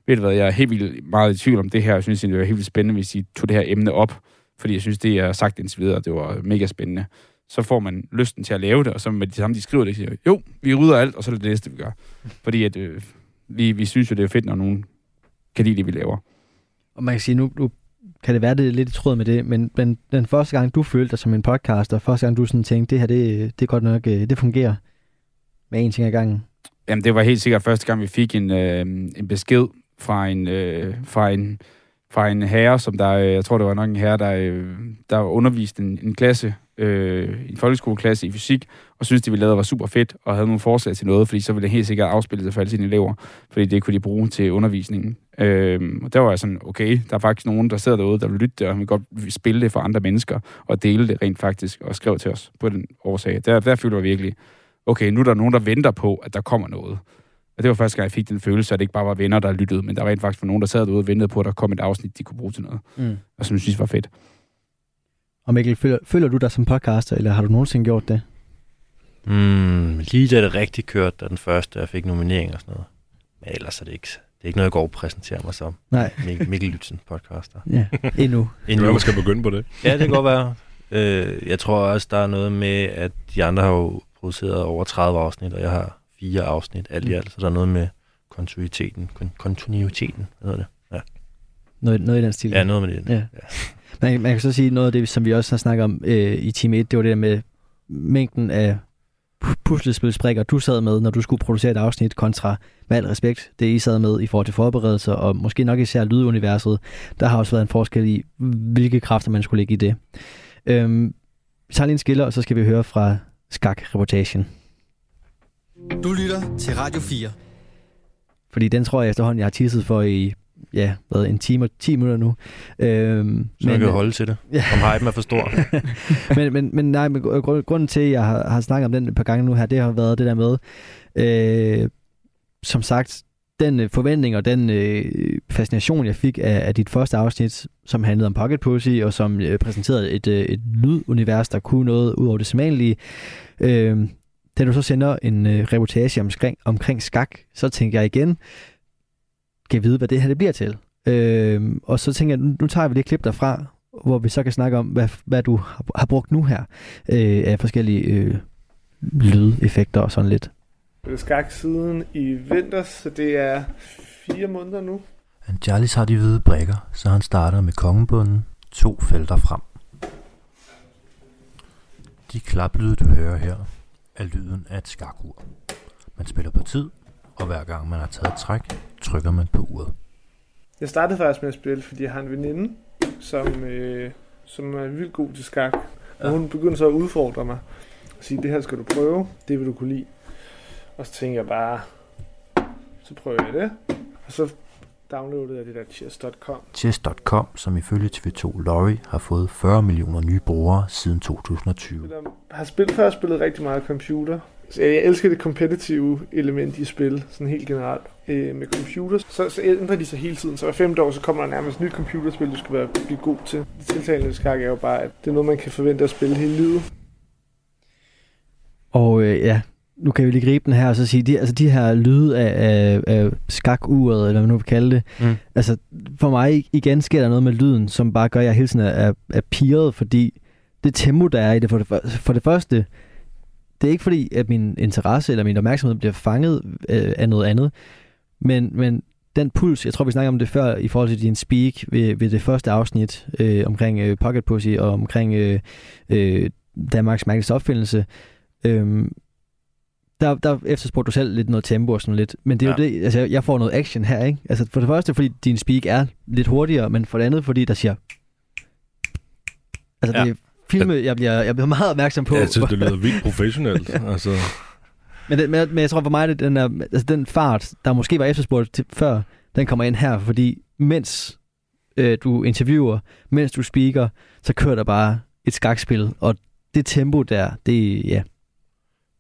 ved du hvad, jeg er helt vildt meget i tvivl om det her. Jeg synes, det var helt vildt spændende, hvis I tog det her emne op, fordi jeg synes, det, jeg har sagt indtil videre, det var mega spændende. så får man lysten til at lave det, og så med det samme, de skriver det, siger, jo, vi rydder alt, og så er det det næste, vi gør. Fordi at, øh, vi, vi synes jo, det er fedt, når nogen kan lide det, vi laver. Og man kan sige, nu, nu kan det være, det er lidt i tråd med det, men, men den første gang, du følte dig som en podcaster, første gang, du sådan tænkte, det her, det, det er godt nok, øh, det fungerer med en ting ad gangen. Jamen, det var helt sikkert første gang, vi fik en, øh, en besked fra en, øh, fra en fra en herre, som der, øh, jeg tror, det var nok en herre, der, øh, der underviste en, en klasse, øh, en folkeskoleklasse i fysik, og synes de vi lavede var super fedt, og havde nogle forslag til noget, fordi så ville det helt sikkert afspille sig for alle sine elever, fordi det kunne de bruge til undervisningen. Øh, og der var jeg sådan, okay, der er faktisk nogen, der sidder derude, der vil lytte det, og vil godt spille det for andre mennesker, og dele det rent faktisk, og skrev til os på den årsag. Der, der følte jeg virkelig, okay, nu er der nogen, der venter på, at der kommer noget. Og det var første gang, jeg fik den følelse, at det ikke bare var venner, der lyttede, men der var rent faktisk nogen, der sad derude og ventede på, at der kom et afsnit, de kunne bruge til noget. Mm. Og som jeg synes var fedt. Og Mikkel, føler, føler du dig som podcaster, eller har du nogensinde gjort det? Mm, lige da det rigtig kørte, da den første, jeg fik nominering og sådan noget. Men ellers er det ikke, det er ikke noget, jeg går og præsenterer mig som. Nej. Mik- Mikkel Lytzen, podcaster. Ja, endnu. (laughs) Være, man skal begynde på det. Ja, det kan godt være. Øh, jeg tror også, der er noget med, at de andre har jo produceret over 30 afsnit, og jeg har fire afsnit alt i alt, så der er noget med kontinuiteten. Kon- kontinuiteten, hedder det? Noget, noget i den stil. Ja, noget med det. Ja. Man, man kan så sige noget af det, som vi også har snakket om øh, i Team 1, det var det der med mængden af pu- puslespilsbrikker, du sad med, når du skulle producere et afsnit, kontra med al respekt, det I sad med i forhold til forberedelser, og måske nok især lyduniverset, der har også været en forskel i, hvilke kræfter man skulle lægge i det. Øhm, vi tager lige en skiller, og så skal vi høre fra skak-reportagen. Du lytter til Radio 4. Fordi den tror jeg efterhånden, jeg har tisset for i ja, hvad, en time og 10 minutter nu. Øhm, Så man kan holde til det. (laughs) Ja. Om hypen er for stor. (laughs) men, men, men nej, men gru- grunden til, at jeg har, har snakket om den et par gange nu her, det har været det der med, øh, som sagt, den øh, forventning og den øh, fascination, jeg fik af, af dit første afsnit, som handlede om Pocket Pussy, og som øh, præsenterede et, øh, et lydunivers, der kunne noget ud over det sædvanlige. Øh, da du så sender en øh, reportage omkring, omkring skak, så tænker jeg igen, kan jeg vide, hvad det her det bliver til. Øh, og så tænker jeg, nu, nu tager vi det klip derfra, hvor vi så kan snakke om, hvad, hvad du har, brugt nu her øh, af forskellige øh, lydeffekter og sådan lidt. spillet skak siden i vinters, så det er fire måneder nu. Charles har de hvide brikker, så han starter med kongebunden, to felter frem. De klaplyde, du hører her, er lyden af et skakur. Man spiller på tid, og hver gang man har taget et træk, trykker man på uret. Jeg startede faktisk med at spille, fordi jeg har en veninde, som, øh, som er vildt god til skak. Og hun begyndte så at udfordre mig. Og sige, det her skal du prøve, det vil du kunne lide. Og så tænkte jeg bare, så prøver jeg det. Og så downloadede jeg det der chess.com. Chess.com, som ifølge TV2 Lorry har fået 40 millioner nye brugere siden 2020. Jeg har spillet, før spillet rigtig meget computer. Så jeg elsker det kompetitive element i spil, sådan helt generelt. Øh, med computer, så, så ændrer de sig hele tiden. Så hver femte år, så kommer der nærmest et nyt computerspil, du skal være, blive god til. Det tiltalende skak er jo bare, at det er noget, man kan forvente at spille hele livet. Og øh, ja, nu kan vi lige gribe den her og så sige, de, altså de her lyde af, af, af skakuret, eller hvad man nu vil kalde det, Mm. altså for mig igen sker der noget med lyden, som bare gør, at jeg hele tiden er, er, er pirret, fordi det tempo, der er i det, for det, for, for det første, det er ikke fordi, at min interesse eller min opmærksomhed bliver fanget øh, af noget andet, men, men den puls, jeg tror, vi snakker om det før i forhold til din speak ved, ved det første afsnit øh, omkring øh, Pocket Pussy og omkring øh, øh, Danmarks mærkeligste opfindelse, øh, der, der efterspurgte du selv lidt noget tempo og sådan lidt. Men det er ja. jo det, altså jeg får noget action her, ikke? Altså for det første, fordi din speak er lidt hurtigere, men for det andet, fordi der siger... Altså Ja. det er filmet, jeg bliver, jeg bliver meget opmærksom på. Ja, jeg synes, det lyder vildt professionelt. (laughs) altså, Men, det, men, men jeg tror for mig, at den, er, altså den fart, der måske var efterspurgt til, før, den kommer ind her, fordi mens øh, du interviewer, mens du speaker, så kører der bare et skakspil, og det tempo der, det, ja,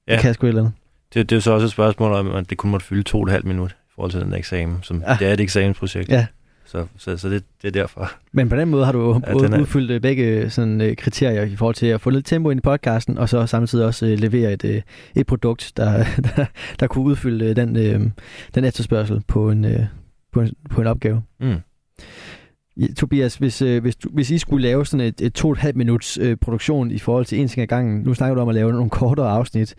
Ja. det kan sgu et eller andet. Det, det er så også et spørgsmål om, at det kun måtte fylde to og et halvt minut i forhold til den der eksamen. Som, ja. Det er et eksamensprojekt. Ja. Så, så, så det, det er derfor. Men på den måde har du Ja, den er- udfyldt øh, begge sådan, øh, kriterier i forhold til at få lidt tempo ind i podcasten, og så samtidig også øh, levere et, øh, et produkt, der, (laughs) der, der kunne udfylde øh, den, øh, den efterspørgsel på en, øh, på en, på en opgave. Mm. Tobias, hvis, øh, hvis, du, hvis I skulle lave sådan et, et to og et halvt minuts øh, produktion i forhold til en ting ad gangen, nu snakker du om at lave nogle kortere afsnit,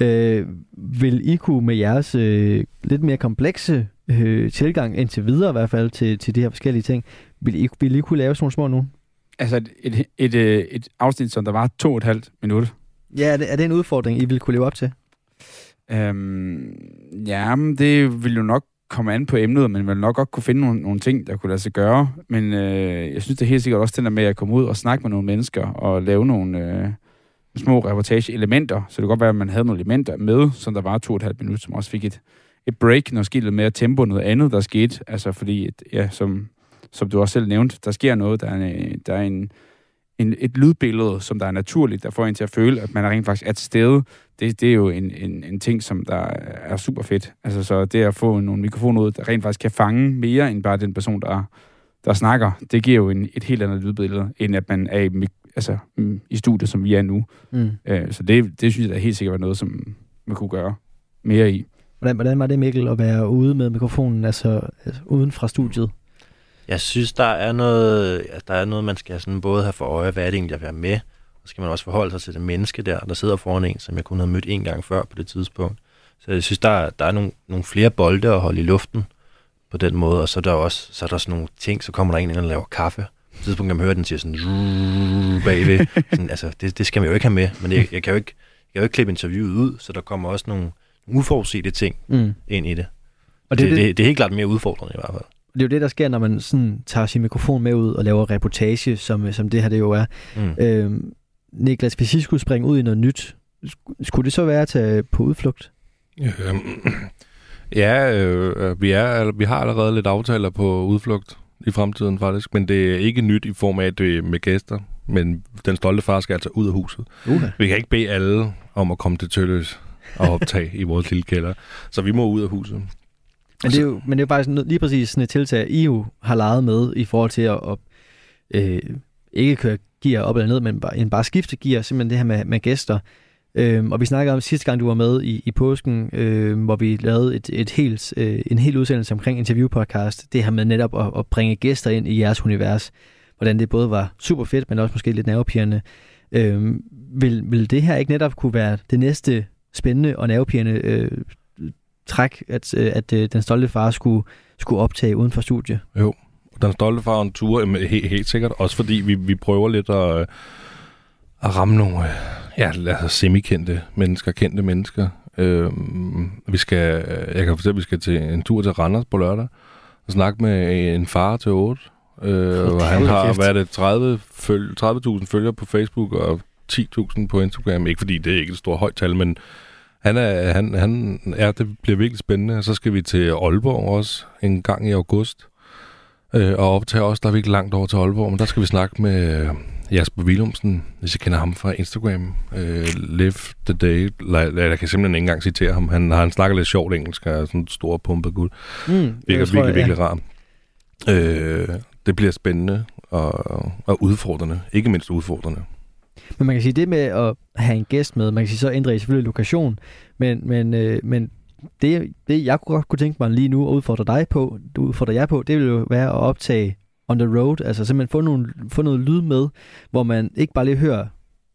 øh, vil I kunne med jeres øh, lidt mere komplekse øh, tilgang indtil videre i hvert fald til, til de her forskellige ting, vil I, vil I kunne lave sådan nogle små nu? Altså et, et, et, øh, et afsnit, som der var to og et halvt minut. Ja, er det, er det en udfordring, I vil kunne leve op til? Øhm, ja, men det vil jo nok komme an på emnet, men vil nok godt kunne finde nogle, nogle ting, der kunne lade sig gøre. Men øh, jeg synes det er helt sikkert også den der med at komme ud og snakke med nogle mennesker og lave nogle øh, små reportage-elementer. Så det kan godt være, at man havde nogle elementer med, som der var to og et halvt minut, som også fik et, et break, når skilt lidt mere tempo, noget andet, der skete. Altså fordi, et, ja, som, som du også selv nævnte, der sker noget, der er, en, der er en, en, et lydbillede, som der er naturligt, der får en til at føle, at man er rent faktisk er til stede. Det, det er jo en, en, en ting, som der er super fedt. Altså så det at få nogle mikrofoner ud, der rent faktisk kan fange mere end bare den person, der, der snakker, det giver jo en, et helt andet lydbillede, end at man er i, altså, mm, i studiet, som vi er nu. Mm. Øh, så det, det synes jeg da helt sikkert var noget, som man kunne gøre mere i. Hvordan, hvordan var det, Mikkel, at være ude med mikrofonen, altså, altså uden fra studiet? Jeg synes, der er noget, der er noget, man skal sådan både have for øje, hvad er det egentlig, jeg vil have med, og så skal man også forholde sig til det menneske der, der sidder foran en, som jeg kun havde mødt en gang før på det tidspunkt. Så jeg synes, der, er- der er nogle, nogle flere bolde at holde i luften på den måde, og så er der også så er der sådan nogle ting, så kommer der en ind og laver kaffe. På et tidspunkt kan man høre, den siger sådan bagved. (laughs) Sådan, altså, det, det skal man jo ikke have med, men jeg, jeg, kan jo ikke, jeg kan jo ikke klippe interviewet ud, så der kommer også nogle uforudsete ting Mm. ind i det. Og Det, det, det, det, det, det er helt klart mere udfordrende i hvert fald. det er jo det, der sker, når man sådan tager sin mikrofon med ud og laver reportage, som, som det her det jo er. Mm. Øhm, Niklas, hvis I skulle springe ud i noget nyt, sk- skulle det så være at tage på udflugt? Øhm, (clears throat) ja, øh, vi, er, vi har allerede lidt aftaler på udflugt i fremtiden faktisk, men det er ikke nyt i form af, at det er med gæster. Men den stolte far skal altså ud af huset. Uh-huh. Vi kan ikke bede alle om at komme til Tølløs at optage i vores lille kælder. Så vi må ud af huset. Men det er jo, men det er jo faktisk noget- lige præcis sådan et tiltag, I jo har leget med i forhold til at, at øh, ikke køre gear op eller ned, men bare, en bare skifte gear, simpelthen det her med, med gæster. Øhm, og vi snakkede om sidste gang, du var med i, i påsken, øh, hvor vi lavede et, et helt, øh, en hel udsendelse omkring interviewpodcast. Det her med netop at, at bringe gæster ind i jeres univers. Hvordan det både var super fedt, men også måske lidt nervepirrende. Øhm, vil, vil det her ikke netop kunne være det næste spændende og nervepirrende øh, træk, at, øh, at øh, den stolte far skulle, skulle optage uden for studie? Jo, den stolte far en tur, helt, helt sikkert. Også fordi vi, vi prøver lidt at, øh, at ramme nogle øh, ja, altså semikendte mennesker, kendte mennesker. Øh, vi skal, jeg kan fortælle, at vi skal til en tur til Randers på lørdag og snakke med en far til 8. Øh, og han har, kæft. hvad er det, 30 føl- 30.000 følgere på Facebook og 10.000 på Instagram. Ikke fordi det er ikke et stort højt tal, men han er, han, han, ja, det bliver virkelig spændende. Så skal vi til Aalborg også en gang i august. Øh, og optage også, der er vi ikke langt over til Aalborg, men der skal vi snakke med øh, Jasper Willumsen, hvis I kender ham fra Instagram. Øh, live the day. La- Jeg kan simpelthen ikke engang citere ham. Han, han snakker lidt sjovt engelsk, og er sådan en stor pumpet gud. Mm, Virker virkelig, virkelig rar. Øh, det bliver spændende og, og udfordrende. Ikke mindst udfordrende. Men man kan sige, det med at have en gæst med, man kan sige, så ændrer I selvfølgelig lokation, men, men, øh, men det, det, jeg kunne godt kunne tænke mig lige nu at udfordre dig på, du udfordrer jeg på, det vil jo være at optage on the road, altså simpelthen få, nogle, få noget lyd med, hvor man ikke bare lige hører,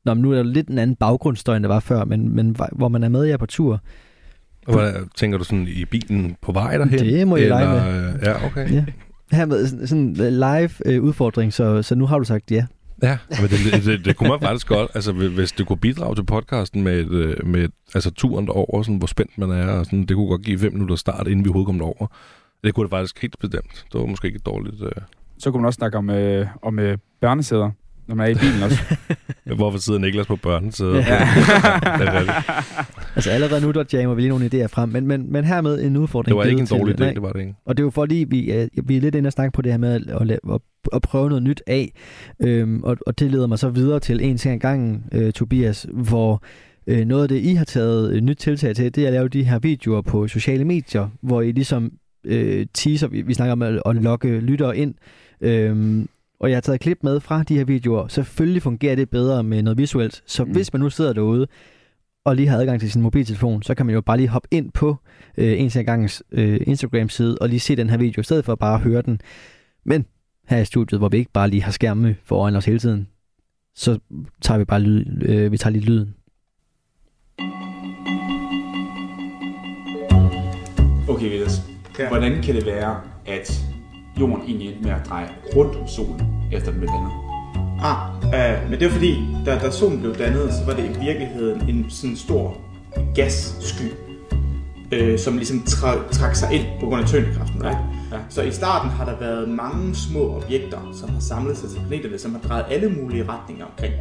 Nå, men nu er der lidt en anden baggrundsstøj, end der var før, men, men hvor man er med jer på tur. Hvad, tænker du sådan i bilen på vej derhen? Det må I lege med. øh, Ja, okay. Ja. Her med sådan, sådan en live øh, udfordring, så, så nu har du sagt ja. Ja, men det, det, det, kunne man faktisk godt. Altså, hvis- det kunne bidrage til podcasten med, et, øh, med et, altså, turen derover, sådan, hvor spændt man er, og sådan, det kunne godt give fem minutter start, inden vi overhovedet kom derover. Det kunne det faktisk helt bestemt. Det var måske ikke dårligt... Øh. Så kunne man også snakke om, øh, om øh, børnesæder, når man er i bilen også. (laughs) Hvorfor sidder Niklas på børnesædet? Ja. Ja. (laughs) det, er rigtigt. Altså allerede nu, der jammer vi lige nogle idéer frem, men, men, men hermed en udfordring. det var ikke en dårlig idé, det var det ikke. Og det er jo fordi, vi er, vi er lidt inde og snakke på det her med at, at, at, at prøve noget nyt af. Øhm, og, og det leder mig så videre til en ting ad gangen, øh, Tobias, hvor øh, noget af det, I har taget øh, nyt tiltag til, det er at lave de her videoer på sociale medier, hvor I ligesom øh, teaser, vi, vi snakker om at, at lokke lyttere ind. Øhm, og jeg har taget klip med fra de her videoer. Selvfølgelig fungerer det bedre med noget visuelt. Så Mm. hvis man nu sidder derude, og lige har adgang til sin mobiltelefon, så kan man jo bare lige hoppe ind på øh, en til gangens øh, Instagram-side og lige se den her video, i stedet for bare at høre den. Men her i studiet, hvor vi ikke bare lige har skærme foran os hele tiden, så tager vi bare lyd, øh, vi tager lige lyden. Okay, Vilas. Ja. Hvordan kan det være, at jorden egentlig endte med at dreje rundt om solen, efter den blev dannet? Ah, øh, men det var fordi, da, da solen blev dannet, så var det i virkeligheden en sådan stor gassky, øh, som ligesom tra- trak sig ind på grund af tyngdekraften. Right? Ja. Så i starten har der været mange små objekter, som har samlet sig til planeterne, som har drejet alle mulige retninger omkring.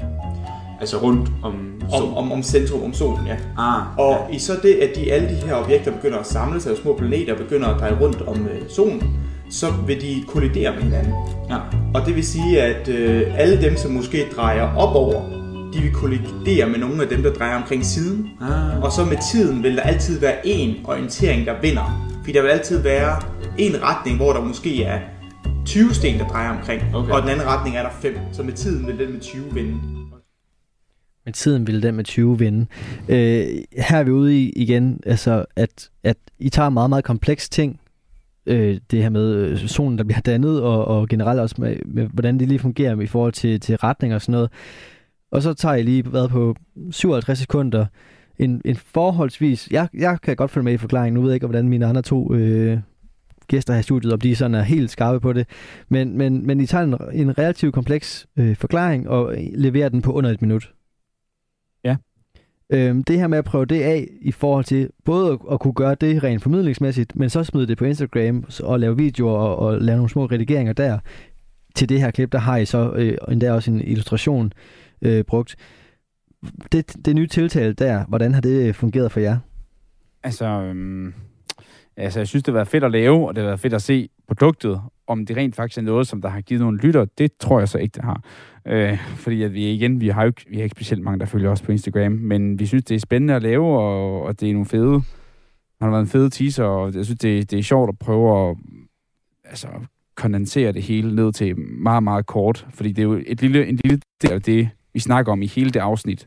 Altså rundt om Om, om, om centrum, om solen, ja. Ah, Og i så det, at de, alle de her objekter begynder at samle sig, og små planeter begynder at dreje rundt om øh, solen, så vil de kollidere med hinanden. Ja. Og det vil sige, at øh, alle dem, som måske drejer opover, de vil kollidere med nogle af dem, der drejer omkring siden. Ah. Og så med tiden vil der altid være en orientering, der vinder. Fordi der vil altid være en retning, hvor der måske er 20 sten, der drejer omkring. Okay. Og den anden retning er der 5. Så med tiden vil den med 20 vinde. Men tiden ville den med 20 vinde. Øh, her er vi ude i igen, altså at, at I tager en meget, meget kompleks ting, øh, det her med øh, solen, der bliver dannet, og, og generelt også med, med, hvordan det lige fungerer i forhold til, til retning og sådan noget. Og så tager jeg lige været på 57 sekunder, en, en forholdsvis, jeg, jeg kan godt følge med i forklaringen, nu ved jeg ikke, hvordan mine andre to øh, gæster her i studiet, om de sådan er helt skarpe på det, men, men, men I tager en, en relativt kompleks øh, forklaring og leverer den på under et minut. Øhm, det her med at prøve det af i forhold til både at, at kunne gøre det rent formidlingsmæssigt, men så smide det på Instagram og lave videoer og, og lave nogle små redigeringer der. Til det her klip, der har I så øh, endda også en illustration øh, brugt. Det, det nye tiltale der, hvordan har det øh, fungeret for jer? Altså, øhm, altså, jeg synes, det har været fedt at lave, og det har været fedt at se produktet. Om det rent faktisk er noget, som der har givet nogle lytter, det tror jeg så ikke, det har. Øh, fordi at vi igen, vi har jo ikke, vi har ikke specielt mange, der følger os på Instagram, men vi synes, det er spændende at lave, og, og det er nogle fede, har været en fede teaser, og jeg synes, det, det er sjovt at prøve at altså, kondensere det hele ned til meget, meget kort, fordi det er jo et lille, en lille del af det, vi snakker om i hele det afsnit.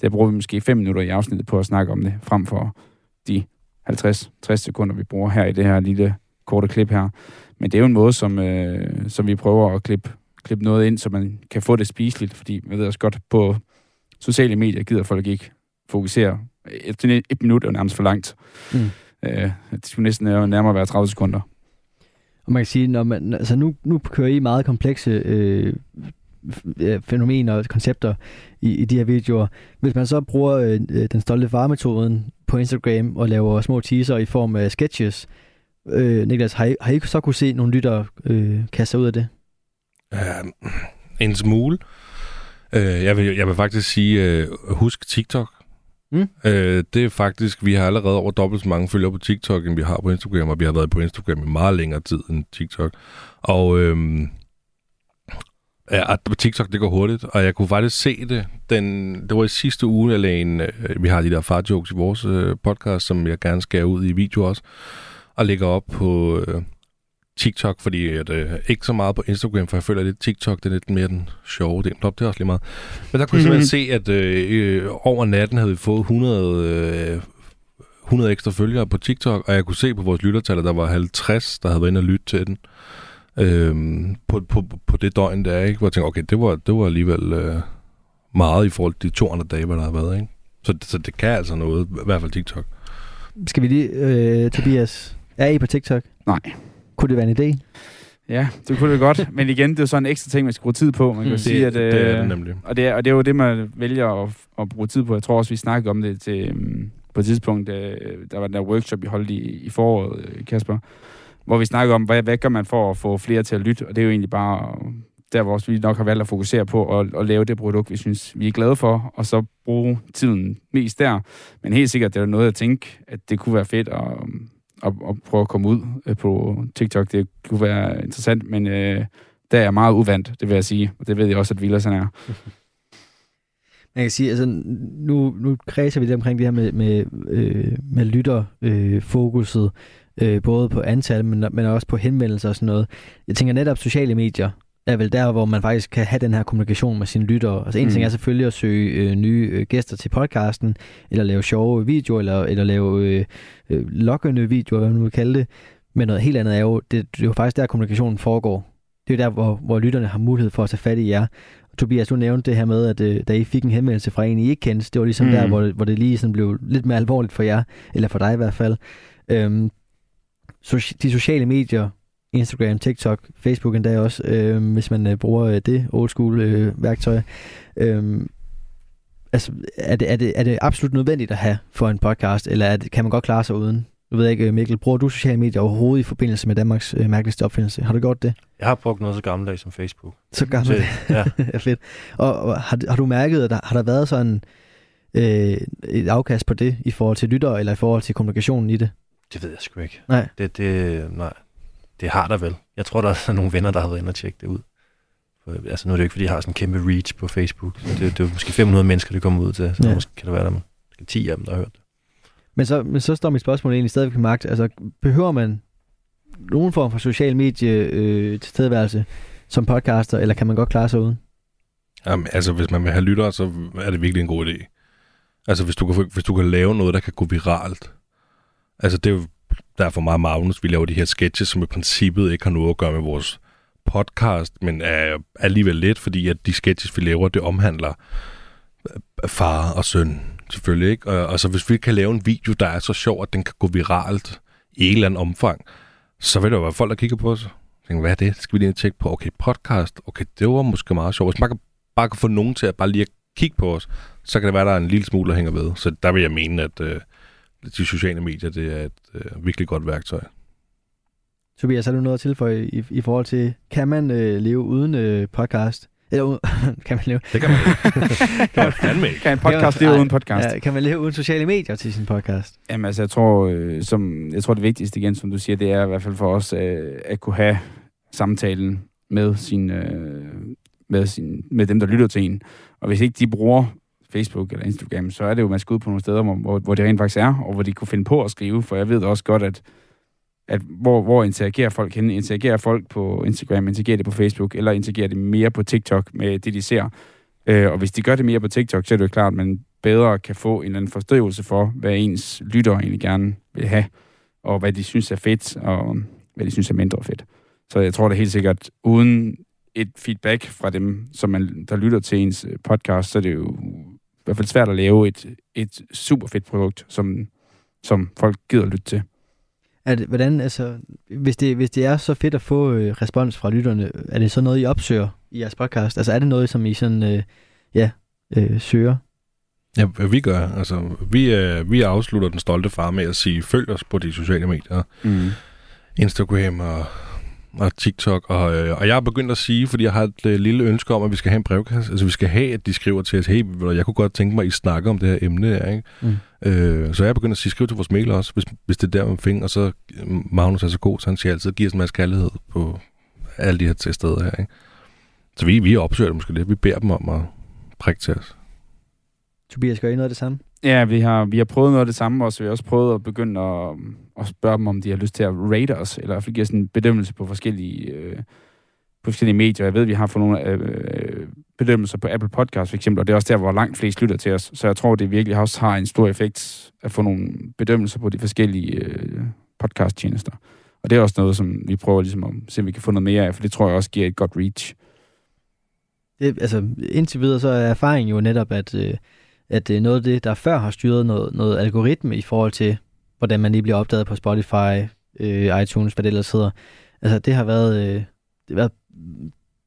Der bruger vi måske 5 minutter i afsnittet på at snakke om det, frem for de 50-60 sekunder, vi bruger her i det her lille korte klip her. Men det er jo en måde, som, øh, som vi prøver at klippe, klippe noget ind, så man kan få det spiseligt, fordi jeg ved også godt, på sociale medier gider folk ikke fokusere. Et, et minut er nærmest for langt. Mm. Øh, det skulle næsten nærmere være 30 sekunder. Og man kan sige, når man, altså nu, nu kører I meget komplekse øh, fænomener og koncepter i, i de her videoer. Hvis man så bruger øh, den stolte far-metoden på Instagram og laver små teaser i form af sketches, øh, Niklas, har I, har I så kunne se nogle lyttere øh, kaste sig ud af det? Uh, en smule. Uh, jeg, vil, jeg vil faktisk sige, uh, husk TikTok. Mm. Uh, det er faktisk, vi har allerede over dobbelt så mange følgere på TikTok, end vi har på Instagram, og vi har været på Instagram i meget længere tid end TikTok. Og øhm, ja, TikTok, det går hurtigt, og jeg kunne faktisk se det. Den, det var i sidste uge, jeg lagde en, øh, vi har de der far-jokes i vores øh, podcast, som jeg gerne skærer ud i video også, og lægger op på øh, TikTok, fordi at, øh, ikke så meget på Instagram, for jeg føler lidt TikTok, det er lidt mere den sjove del. Nå, det er også lige meget. Men der kunne jeg simpelthen se, at øh, øh, over natten havde vi fået 100, øh, 100 ekstra følgere på TikTok, og jeg kunne se på vores lyttertal, at der var 50, der havde været inde og lytte til den. Øhm, på, på, på det døgn der, ikke? hvor jeg tænkte, okay, det var, det var alligevel øh, meget i forhold til de to andre dage, hvor der har været. Ikke? Så, så det kan altså noget, i hvert fald TikTok. Skal vi lige, øh, Tobias, er I på TikTok? Nej. Kunne det være en idé? Ja, det kunne det godt. Men igen, det er jo sådan en ekstra ting, man skal bruge tid på. Man kan Mm. sige, at, Det- det er det nemlig. Og det, er, og det er jo det, man vælger at, at bruge tid på. Jeg tror også, vi snakkede om det til, um, på et tidspunkt, øh, der var den der workshop, vi holdt i, i foråret, øh, Kasper, hvor vi snakkede om, hvad, hvad gør man for at få flere til at lytte? Og det er jo egentlig bare der, hvor vi nok har valgt at fokusere på at, at lave det produkt, vi synes, vi er glade for, og så bruge tiden mest der. Men helt sikkert, det er noget, jeg tænker, at det kunne være fedt at, at, at prøve at komme ud øh, på TikTok. Det kunne være interessant, men øh, der er jeg meget uvandt, det vil jeg sige. Og det ved jeg også, at Villasen er. (laughs) Man kan sige, altså nu, nu kredser vi det omkring det her med, med, øh, med lytterfokuset, øh, fokuset, øh, både på antal, men, men også på henvendelser og sådan noget. Jeg tænker netop sociale medier er vel der, hvor man faktisk kan have den her kommunikation med sine lyttere. Altså en Mm. ting er selvfølgelig at søge øh, nye øh, gæster til podcasten, eller lave sjove videoer, eller, eller lave øh, øh, lokkende videoer, hvad man nu vil kalde det. Men noget helt andet er jo, det, det er jo faktisk der, kommunikationen foregår. det er jo der, hvor, hvor lytterne har mulighed for at tage fat i jer. Tobias, du nævnte det her med, at øh, da I fik en henvendelse fra en, I ikke kendte, det var ligesom mm. der, hvor, hvor det lige sådan blev lidt mere alvorligt for jer, eller for dig i hvert fald. Øhm, so- de sociale medier, Instagram, TikTok, Facebook endda også, øh, hvis man øh, bruger øh, det old school øh, værktøj. Øh, altså, er det, er, det, er det absolut nødvendigt at have for en podcast, eller er det, kan man godt klare sig uden? Nu ved jeg ikke, Mikkel, bruger du sociale medier overhovedet i forbindelse med Danmarks øh, mærkeligste opfindelse? Har du gjort det? Jeg har brugt noget så gammeldags som Facebook. Så gammel. Så, ja. (laughs) ja. fedt. Og, og har, har du mærket, at der, har der været sådan øh, et afkast på det i forhold til lyttere, eller i forhold til kommunikationen i det? Det ved jeg sgu ikke. Nej. Det, det, nej. Det har der vel. Jeg tror, der er nogle venner, der har været inde og tjekke det ud. For, altså nu er det jo ikke, fordi jeg har sådan en kæmpe reach på Facebook. Så det, det er jo måske 500 mennesker, det kommer ud til. Så Ja. måske kan der være der måske 10 af dem, der har hørt det. Men så, men så står mit spørgsmål egentlig stadigvæk ved magt. Altså, behøver man nogen form for social medie øh, tilstedeværelse som podcaster, eller kan man godt klare sig uden? Jamen, altså, hvis man vil have lyttere, så er det virkelig en god idé. Altså, hvis du kan, få- hvis du kan lave noget, der kan gå viralt. Altså, det er jo derfor meget Magnus, vi laver de her sketches, som i princippet ikke har noget at gøre med vores podcast, men er alligevel lidt, fordi at de sketches, vi laver, det omhandler far og søn, selvfølgelig, ikke? Og, og så hvis vi kan lave en video, der er så sjov, at den kan gå viralt i et eller andet omfang, så vil der jo være folk, der kigger på os. og Tænker, hvad er det? Skal vi lige tjekke på? Okay, podcast. Okay, det var måske meget sjovt. Hvis man kan, bare kan få nogen til at bare lige at kigge på os, så kan det være, der er en lille smule, der hænger ved. Så der vil jeg mene, at øh, de sociale medier, det er et øh, virkelig godt værktøj. Tobias, har du noget at tilføje i, i forhold til, kan man øh, leve uden øh, podcast? Eller (laughs) kan man leve? Det kan man ikke. (laughs) kan man fandme ikke. Kan en podcast leve uden podcast? Ja, kan man leve uden sociale medier til sin podcast? Jamen altså, jeg tror, øh, som, jeg tror det vigtigste igen, som du siger, det er i hvert fald for os øh, at kunne have samtalen med, sin, øh, med, sin, med dem, der lytter til en. Og hvis ikke de bruger Facebook eller Instagram, så er det jo, man skal ud på nogle steder, hvor, hvor, det rent faktisk er, og hvor de kunne finde på at skrive, for jeg ved også godt, at, at hvor, hvor interagerer folk henne? Interagerer folk på Instagram, interagerer det på Facebook, eller interagerer det mere på TikTok med det, de ser? Øh, og hvis de gør det mere på TikTok, så er det jo klart, at man bedre kan få en eller anden forståelse for, hvad ens lytter egentlig gerne vil have, og hvad de synes er fedt, og hvad de synes er mindre fedt. Så jeg tror da helt sikkert, uden et feedback fra dem, som man, der lytter til ens podcast, så er det jo hvert fald svært at lave et, et super fedt produkt, som, som folk gider lytte til. Det, hvordan, altså, hvis det, hvis det er så fedt at få øh, respons fra lytterne, er det så noget, I opsøger i jeres podcast? Altså er det noget, som I sådan, øh, ja, øh, søger? Ja, hvad vi gør, altså, vi, øh, vi afslutter den stolte far med at sige, følg os på de sociale medier. Mm. Instagram og, og TikTok. Og, øh, og jeg har begyndt at sige, fordi jeg har et øh, lille ønske om, at vi skal have en brevkasse. Altså vi skal have, at de skriver til os, hey, jeg kunne godt tænke mig, at I snakker om det her emne. Her, ikke? Mm. Øh, så jeg har begyndt at sige, skriv til vores mail også, hvis, hvis det er der, man finder. Og så øh, Magnus er så god, så han siger altid, giver os en masse kærlighed på alle de her til steder her. Ikke? Så vi, vi opsøger det måske lidt. Vi beder dem om at prikke til os. Tobias, gør I noget af det samme? Ja, vi har, vi har prøvet noget af det samme også. Vi har også prøvet at begynde at, at spørge dem, om de har lyst til at rate os, eller i hvert fald give os en bedømmelse på forskellige, øh, på forskellige medier. Jeg ved, at vi har fået nogle øh, øh bedømmelser på Apple Podcast for eksempel, og det er også der, hvor langt flest lytter til os. Så jeg tror, det virkelig også har en stor effekt at få nogle bedømmelser på de forskellige øh, podcast-tjenester. Og det er også noget, som vi prøver ligesom at se, om vi kan få noget mere af, for det tror jeg også giver et godt reach. Det, altså, indtil videre så er erfaringen jo netop, at, øh, at øh, noget af det, der før har styret noget, noget algoritme i forhold til, hvordan man lige bliver opdaget på Spotify, øh, iTunes, hvad det ellers hedder. Altså, det har været, øh, det har været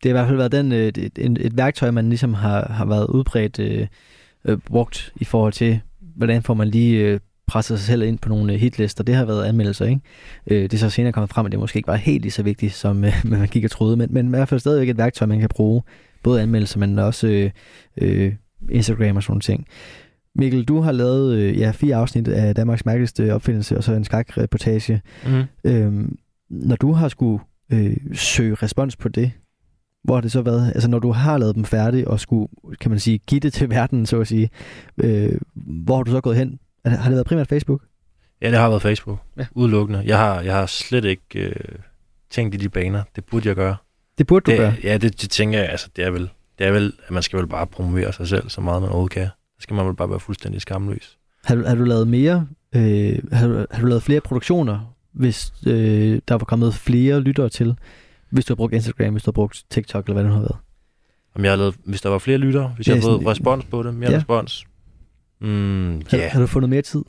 det har i hvert fald været den, øh, et, et, et værktøj, man ligesom har, har været udbredt øh, øh, brugt i forhold til, hvordan får man lige øh, presset sig selv ind på nogle øh, hitlister. Det har været anmeldelser, ikke? Øh, det er så senere kommet frem, at det måske ikke var helt lige så vigtigt, som øh, (laughs) man gik og troede, men, men i hvert fald stadigvæk et værktøj, man kan bruge. Både anmeldelser, men også øh, øh, Instagram og sådan nogle ting. Mikkel, du har lavet øh, ja, fire afsnit af Danmarks mærkeligste opfindelse, og så en skakreportage. Mm. Øhm, når du har skulle øh, søge respons på det, hvor har det så været, altså når du har lavet dem færdige og skulle, kan man sige, give det til verden, så at sige, øh, hvor har du så gået hen? Har det været primært Facebook? Ja, det har været Facebook. Ja. Udelukkende. Jeg har, jeg har slet ikke øh, tænkt i de baner. Det burde jeg gøre. Det burde du det, gøre. Ja, det, det tænker jeg. Altså, det er vel, det er vel, at man skal vel bare promovere sig selv så meget man overhovedet kan. Så skal man vel bare være fuldstændig skamløs. Har du, har du lavet mere, øh, har, du, har du lavet flere produktioner, hvis øh, der var kommet flere lyttere til? Hvis du har brugt Instagram, hvis du har brugt TikTok, eller hvad det nu har været. Om jeg har lavet, hvis der var flere lyttere, hvis jeg Ja, havde fået sådan- respons på det, mere Ja. respons. Mm, Har, ja. har du fundet mere tid?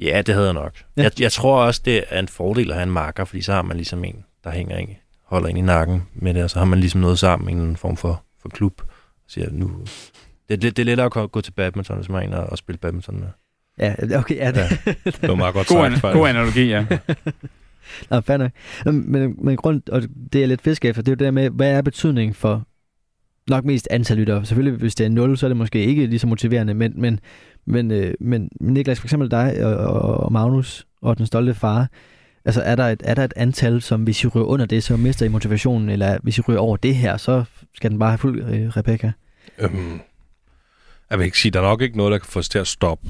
ja, det havde jeg nok. Ja. Jeg, jeg tror også, det er en fordel at have en marker, fordi så har man ligesom en, der hænger ind, holder ind i nakken med det, og så har man ligesom noget sammen i en form for, for klub. Så siger, nu, det, er lidt- det er lettere at gå- til badminton, hvis man er en og, og spille badminton med. Ja, okay, ja. Det, Ja. (laughs) Det var meget godt God, sagt, an- god analogi, ja. (laughs) Nå, fair nok. Men, men grund, og det er lidt fisk efter, det er jo det der med, hvad er betydningen for nok mest antal lyttere? Selvfølgelig, hvis det er 0, så er det måske ikke lige så motiverende, men, men, men, øh, men Niklas, for eksempel dig og, og, og Magnus og den stolte far, altså er der, et, er der et antal, som hvis I ryger under det, så mister I motivationen, eller hvis I ryger over det her, så skal den bare have fuld øh, Rebecca? Øhm, jeg vil ikke sige, der er nok ikke noget, der kan få os til at stoppe.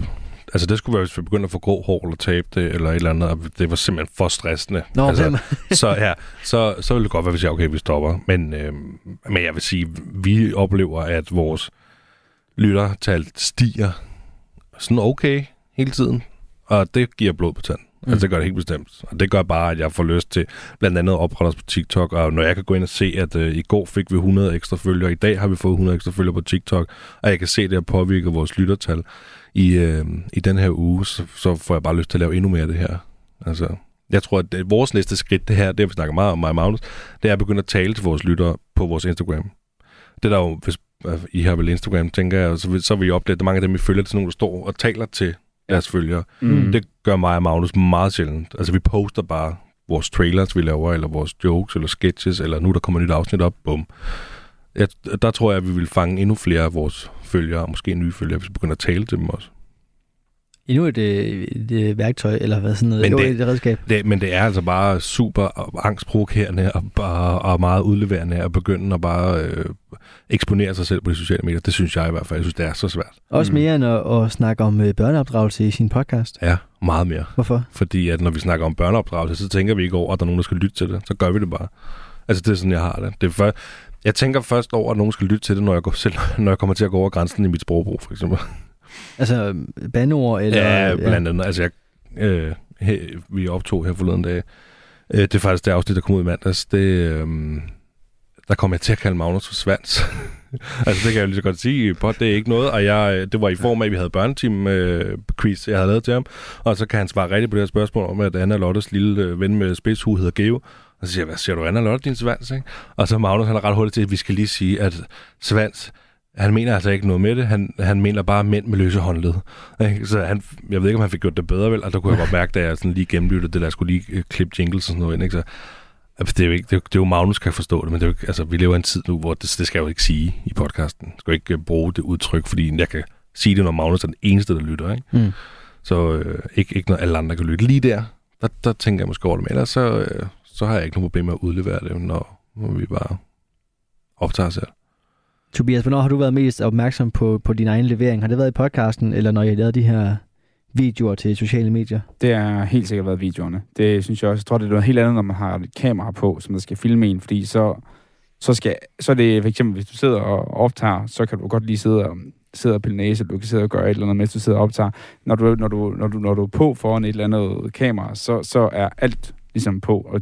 Altså det skulle være, hvis vi begyndte at få grå hår eller tabe det, eller et eller andet, og det var simpelthen for stressende. Nå, altså, så, ja, så, så ville det godt være, hvis jeg, okay, vi stopper. Men, øhm, men jeg vil sige, vi oplever, at vores lyttertal stiger sådan okay hele tiden, og det giver blod på tanden. Mm. Altså det gør det helt bestemt. Og det gør bare, at jeg får lyst til blandt andet at oprette os på TikTok, og når jeg kan gå ind og se, at øh, i går fik vi 100 ekstra følgere, i dag har vi fået 100 ekstra følgere på TikTok, og jeg kan se, at det har påvirket vores lyttertal i, øh, i den her uge, så, så får jeg bare lyst til at lave endnu mere af det her. Altså, jeg tror, at det, vores næste skridt, det her, det vi snakker meget om mig og Magnus, det er at begynde at tale til vores lyttere på vores Instagram. Det der jo, hvis øh, I har vel Instagram, tænker jeg, så vil, så vil I opleve, at mange af dem, vi følger, det er sådan nogle, der står og taler til deres følgere. Mm. Det gør mig og Magnus meget sjældent. Altså, vi poster bare vores trailers, vi laver, eller vores jokes, eller sketches, eller nu der kommer et nyt afsnit op, bum. Jeg, der tror jeg, at vi vil fange endnu flere af vores følgere, og måske nye følgere, hvis vi begynder at tale til dem også. Endnu et, øh, et, et værktøj, eller hvad sådan noget, Men det- et redskab. Det, men det er altså bare super angstprovokerende og, bare, og meget udleverende at begynde at bare øh, eksponere sig selv på de sociale medier. Det synes jeg i hvert fald. Jeg synes, det er så svært. Også mere end at, at snakke om øh, børneopdragelse i sin podcast. Ja, meget mere. Hvorfor? Fordi at når vi snakker om børneopdragelse, så tænker vi ikke over, at der er nogen, der skal lytte til det. Så gør vi det bare. Altså, det er sådan, jeg har det. det er for, jeg tænker først over, at nogen skal lytte til det, når jeg, går selv, når jeg kommer til at gå over grænsen i mit sprogbrug, for eksempel. Altså bandeord, eller... ja, blandt andet. Altså, jeg, øh, her, vi optog her forleden dag. Øh, det er faktisk det afsnit, der kom ud i mandags. Det, øh, der kom jeg til at kalde Magnus for svans. (laughs) altså, det kan jeg lige så godt sige. På, det er ikke noget. Og jeg, øh, det var i form af, at vi havde børneteam øh, quiz, jeg havde lavet til ham. Og så kan han svare rigtigt på det her spørgsmål om, at Anna Lottes lille øh, ven med spidshue hedder Geo. Og så siger jeg, hvad siger du, Anna Lotte, din svans? Ikke? Og så Magnus, han er ret hurtigt til, at vi skal lige sige, at svans, han mener altså ikke noget med det. Han, han mener bare mænd med løse håndled. Så han, jeg ved ikke, om han fik gjort det bedre, vel? Og der kunne jeg godt mærke, da jeg sådan lige gennemlyttede det, der jeg skulle lige øh, klippe jingles og sådan noget ind. Ikke? Så, altså, det er jo ikke, det er, jo- det er jo Magnus kan forstå det, men det er jo ikke, altså, vi lever i en tid nu, hvor det, det skal jeg jo ikke sige i podcasten. Jeg skal jo ikke øh, bruge det udtryk, fordi jeg kan sige det, når Magnus er den eneste, der lytter. Ikke? Mm. Så øh, ikke, ikke når alle andre kan lytte. Lige der, der, der tænker jeg måske over det, men ellers så, øh, så har jeg ikke nogen problem med at udlevere det, når, når vi bare optager selv. Tobias, hvornår har du været mest opmærksom på, på din egen levering? Har det været i podcasten, eller når I lavede de her videoer til sociale medier? Det har helt sikkert været videoerne. Det synes jeg også. Jeg tror, det er noget helt andet, når man har et kamera på, som der skal filme en, fordi så, så, skal, så er det for eksempel, hvis du sidder og optager, så kan du godt lige sidde og, sidde og pille næse, du kan sidde og gøre et eller andet, mens du sidder og optager. Når du, når du, når du, når du er på foran et eller andet kamera, så, så er alt ligesom på, og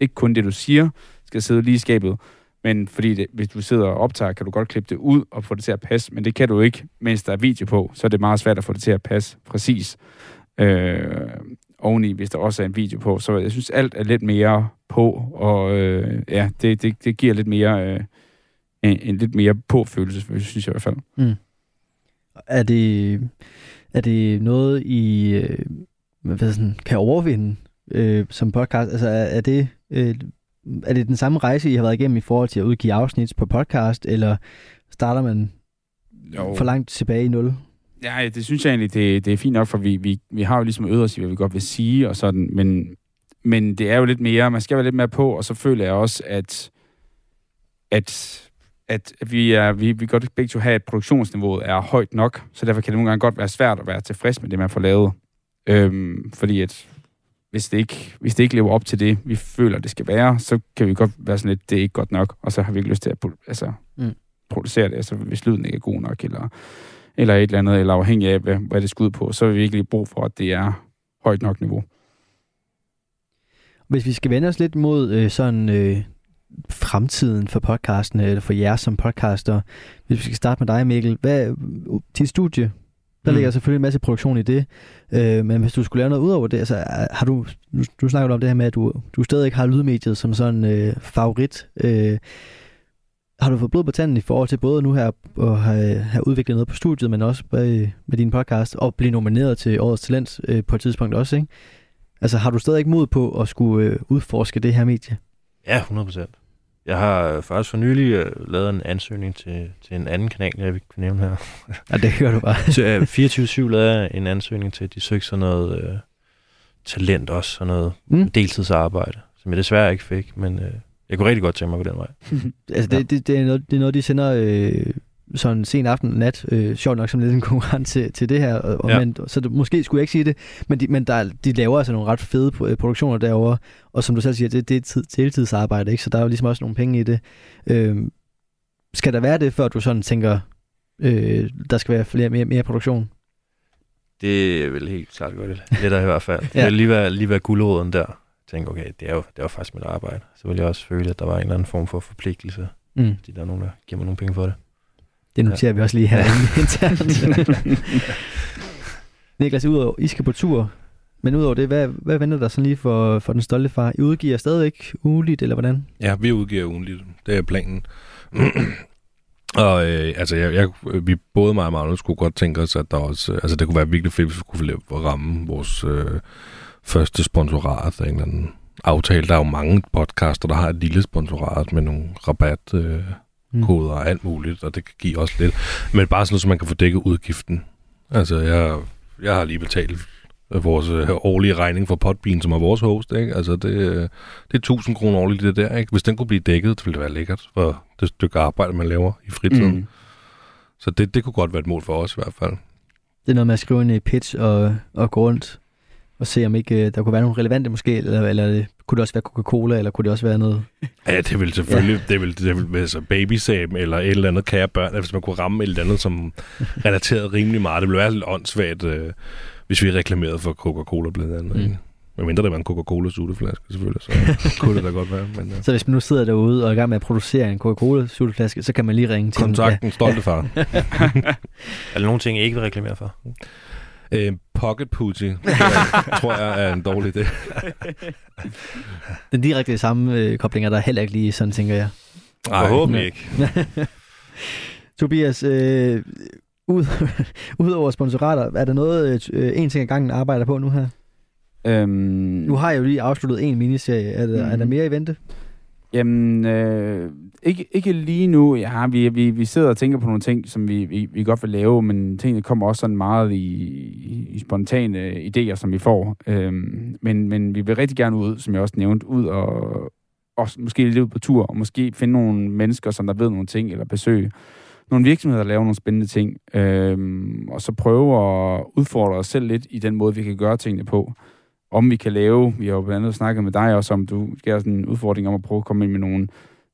ikke kun det, du siger, skal sidde lige i skabet, men fordi det, hvis du sidder og optager, kan du godt klippe det ud og få det til at passe, men det kan du ikke, mens der er video på, så er det meget svært at få det til at passe præcis. Øh, oveni, hvis der også er en video på. Så jeg synes, alt er lidt mere på, og øh, ja, det, det, det giver lidt mere, øh, en, en lidt mere påfølelse, synes jeg i hvert fald. Mm. Er det, er det noget, I øh, hvad ved, sådan, kan overvinde øh, som podcast? Altså, er, er, det, øh, er det den samme rejse, I har været igennem i forhold til at udgive afsnit på podcast, eller starter man Jo. for langt tilbage i nul? Ja, det synes jeg egentlig, det, det er fint nok, for vi, vi, vi har jo ligesom øvet os i, hvad vi godt vil sige og sådan, men, men det er jo lidt mere, man skal være lidt mere på, og så føler jeg også, at, at, at vi, er, vi, vi godt begge to have, at produktionsniveauet er højt nok, så derfor kan det nogle gange godt være svært at være tilfreds med det, man får lavet. Øhm, fordi at hvis det, ikke, hvis det ikke lever op til det, vi føler, det skal være, så kan vi godt være sådan lidt, det er ikke godt nok, og så har vi ikke lyst til at altså, Mm. producere det, altså hvis lyden ikke er god nok, eller, eller et eller andet, eller afhængig af, hvad, hvad det skal ud på, så har vi virkelig brug for, at det er højt nok niveau. Hvis vi skal vende os lidt mod øh, sådan øh, fremtiden for podcasten, eller for jer som podcaster. Hvis vi skal starte med dig, Mikkel. Hvad, dit studie, der Mm. ligger selvfølgelig en masse produktion i det, øh, men hvis du skulle lave noget ud over det, altså har du, nu, du snakker om det her med, at du, du stadig ikke har lydmediet som sådan øh, favorit. Øh, har du fået blod på tanden i forhold til både nu her at have, have udviklet noget på studiet, men også med, med din podcast, og blive nomineret til Årets Talent øh, på et tidspunkt også, ikke? Altså har du stadig ikke mod på at skulle øh, udforske det her medie? Ja, 100 procent. Jeg har faktisk for nylig øh, lavet en ansøgning til, til en anden kanal, jeg ikke kan nævne her. Ja, det hører du bare. (laughs) Så, øh, 24-7 lavede jeg en ansøgning til, at de søgte sådan noget øh, talent også, sådan noget Mm. deltidsarbejde, som jeg desværre ikke fik, men øh, jeg kunne rigtig godt tænke mig gå den vej. (laughs) altså det, det, det, er noget, det er noget, de sender øh, sådan sen aften nat, øh, sjovt nok som lidt en konkurrent til, til det her, og, ja. Men, så det, måske skulle jeg ikke sige det, men, de, men der, er- de laver altså nogle ret fede øh, produktioner derovre, og som du selv siger, det, det er tid, deltidsarbejde, ikke? så der er jo ligesom også nogle penge i det. Øh, skal der være det, før du sådan tænker, øh, der skal være flere, mere, mere produktion? Det vil helt klart godt lidt af i hvert fald. (laughs) Ja. Det vil lige være, lige være guldråden der. Tænker, okay, det er, jo, det er jo faktisk mit arbejde. Så vil jeg også føle, at der var en eller anden form for forpligtelse. Mm. Fordi der er nogen, der giver mig nogle penge for det. Det noterer ja. vi også lige her Ja. (laughs) internt. Niklas, udover, I skal på tur, men udover det, hvad, hvad venter der sådan lige for, for den stolte far? I udgiver stadigvæk ugeligt, eller hvordan? Ja, vi udgiver ugenligt. Det er planen. (clears throat) og øh, altså, jeg, jeg, vi både mig og Magnus skulle godt tænke os, at der også, altså det kunne være virkelig fedt, hvis vi kunne ramme vores øh, første sponsorat af en eller anden aftale. Der er jo mange podcaster, der har et lille sponsorat med nogle rabatkoder øh. Koder og alt muligt, og det kan give også lidt. Men bare sådan noget, så man kan få dækket udgiften. Altså, jeg, jeg har lige betalt vores øh, årlige regning for Podbean, som er vores host, ikke? Altså, det, øh, det er 1000 kroner årligt, det der, ikke? Hvis den kunne blive dækket, så ville det være lækkert for det stykke arbejde, man laver i fritiden. Mm. Mm. Så det, det kunne godt være et mål for os i hvert fald. Det er noget med at skrive en øh, pitch og, og gå rundt og se, om ikke øh, der kunne være nogle relevante måske, eller, eller øh, kunne det også være Coca-Cola, eller kunne det også være noget... Ja, det vil selvfølgelig, ja. det vil, det vil altså baby eller et eller andet kære børn, hvis man kunne ramme et eller andet, som (laughs) relaterede rimelig meget. Det ville være lidt åndssvagt, øh, hvis vi reklamerede for Coca-Cola blandt andet. Mm. Men mindre det var en Coca-Cola suteflaske selvfølgelig, så (laughs) kunne det da godt være. Men, ja. Så hvis man nu sidder derude og er i gang med at producere en Coca-Cola sutteflaske, så kan man lige ringe til Kontakt den stolte (laughs) far. er der nogle ting, jeg ikke vil reklamere for? Øh, pocket Pooty, (laughs) tror jeg er en dårlig idé. Den direkte samme øh, koblinger, der er heller ikke lige sådan, tænker jeg. Nej, Forhåbentlig ikke. (laughs) Tobias, øh, ud, (laughs) udover sponsorater, er der noget, øh, en ting ad gangen arbejder på nu her? Øhm, Nu har jeg jo lige afsluttet en miniserie. Er der, mm. er der mere i vente? Jamen, øh, ikke, ikke lige nu. Ja, vi, vi, vi sidder og tænker på nogle ting, som vi, vi, vi godt vil lave, men tingene kommer også sådan meget i, i, i spontane idéer, som vi får. Øhm, men, men vi vil rigtig gerne ud, som jeg også nævnte, ud og også måske lidt ud på tur, og måske finde nogle mennesker, som der ved nogle ting, eller besøge nogle virksomheder, der laver nogle spændende ting, øhm, og så prøve at udfordre os selv lidt i den måde, vi kan gøre tingene på om vi kan lave, vi har jo blandt andet snakket med dig også om, du skal have sådan en udfordring om at prøve at komme ind med nogle,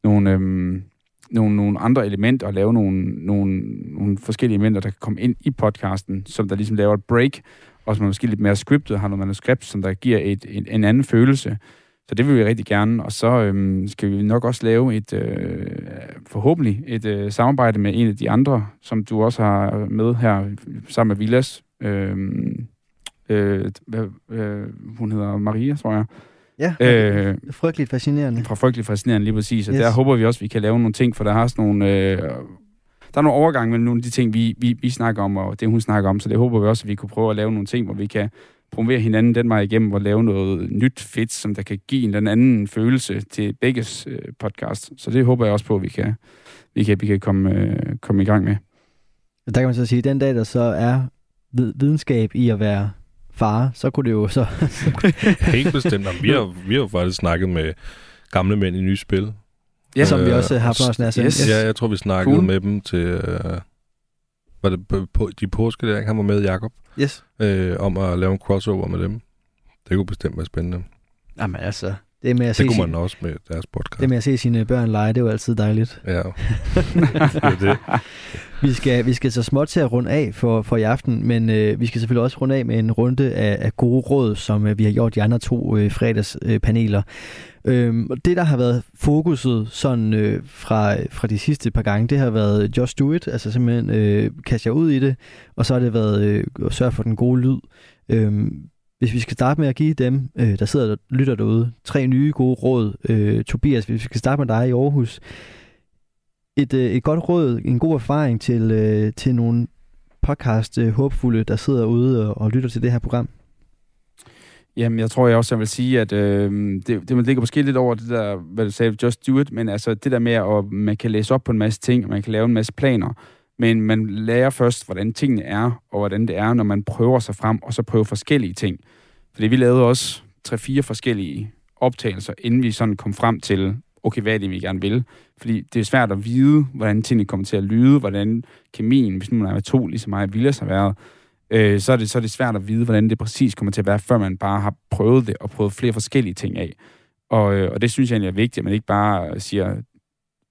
nogle, øhm, nogle, nogle andre elementer og lave nogle, nogle, nogle forskellige elementer, der kan komme ind i podcasten, som der ligesom laver et break, og som er måske lidt mere scriptet, har noget manuskript, som der giver et, en, en anden følelse. Så det vil vi rigtig gerne, og så øhm, skal vi nok også lave et, øh, forhåbentlig, et øh, samarbejde med en af de andre, som du også har med her, sammen med Villas. Øhm, øh, øh, hun hedder Maria, tror jeg. Ja, Øh, frygteligt fascinerende. fra Frygtelig Fascinerende lige præcis, og Yes. der håber vi også, at vi kan lave nogle ting, for der har sådan nogle... Øh, der er nogle overgange mellem nogle af de ting, vi, vi, vi snakker om, og det, hun snakker om, så det håber vi også, at vi kunne prøve at lave nogle ting, hvor vi kan promovere hinanden den vej igennem, og lave noget nyt fedt, som der kan give en eller anden følelse til begges øh, podcast. Så det håber jeg også på, at vi kan, vi kan, vi kan komme, øh, komme i gang med. Der kan man så sige, at den dag, der så er vid- videnskab i at være far, så kunne det jo så... (laughs) Helt bestemt. Jamen, vi, har, vi har jo faktisk snakket med gamle mænd i nye spil. Ja, som vi også har at sende. Yes. Yes. Ja, jeg tror, vi snakkede Cool. med dem til... Øh, var det på, på de påske der, ikke? han var med, Jakob Yes. øh, om at lave en crossover med dem. Det kunne bestemt være spændende. Jamen altså, Det, med at Det se kunne sin- man også med deres podcast. Det med at se sine børn lege, det er jo altid dejligt. Ja, (laughs) det er det. Vi skal, vi skal så småt til at runde af for, for i aften, men øh, vi skal selvfølgelig også runde af med en runde af, af gode råd, som øh, vi har gjort de andre to øh, fredagspaneler. Øh, paneler. og det, der har været fokuset sådan øh, fra, fra de sidste par gange, det har været just do it, altså simpelthen øh, kaste jer ud i det, og så har det været øh, at sørge for den gode lyd. Øhm, hvis vi skal starte med at give dem, øh, der sidder og lytter derude, tre nye gode råd. Øh, Tobias, hvis vi skal starte med dig i Aarhus. Et, øh, et godt råd, en god erfaring til, øh, til nogle podcast øh, håbfulde, der sidder ude og, og lytter til det her program. Jamen, jeg tror jeg også, jeg vil sige, at øh, det, det ligger måske lidt over det der, hvad du sagde, just do it, men altså det der med, at man kan læse op på en masse ting, og man kan lave en masse planer, men man lærer først, hvordan tingene er, og hvordan det er, når man prøver sig frem, og så prøver forskellige ting. Fordi vi lavede også tre-fire forskellige optagelser, inden vi sådan kom frem til, okay, hvad er det, vi gerne vil? Fordi det er svært at vide, hvordan tingene kommer til at lyde, hvordan kemien, hvis nu man er to, ligesom mig og sig være, været, øh, så, er det, så er det svært at vide, hvordan det præcis kommer til at være, før man bare har prøvet det, og prøvet flere forskellige ting af. Og, øh, og det synes jeg egentlig er vigtigt, at man ikke bare siger,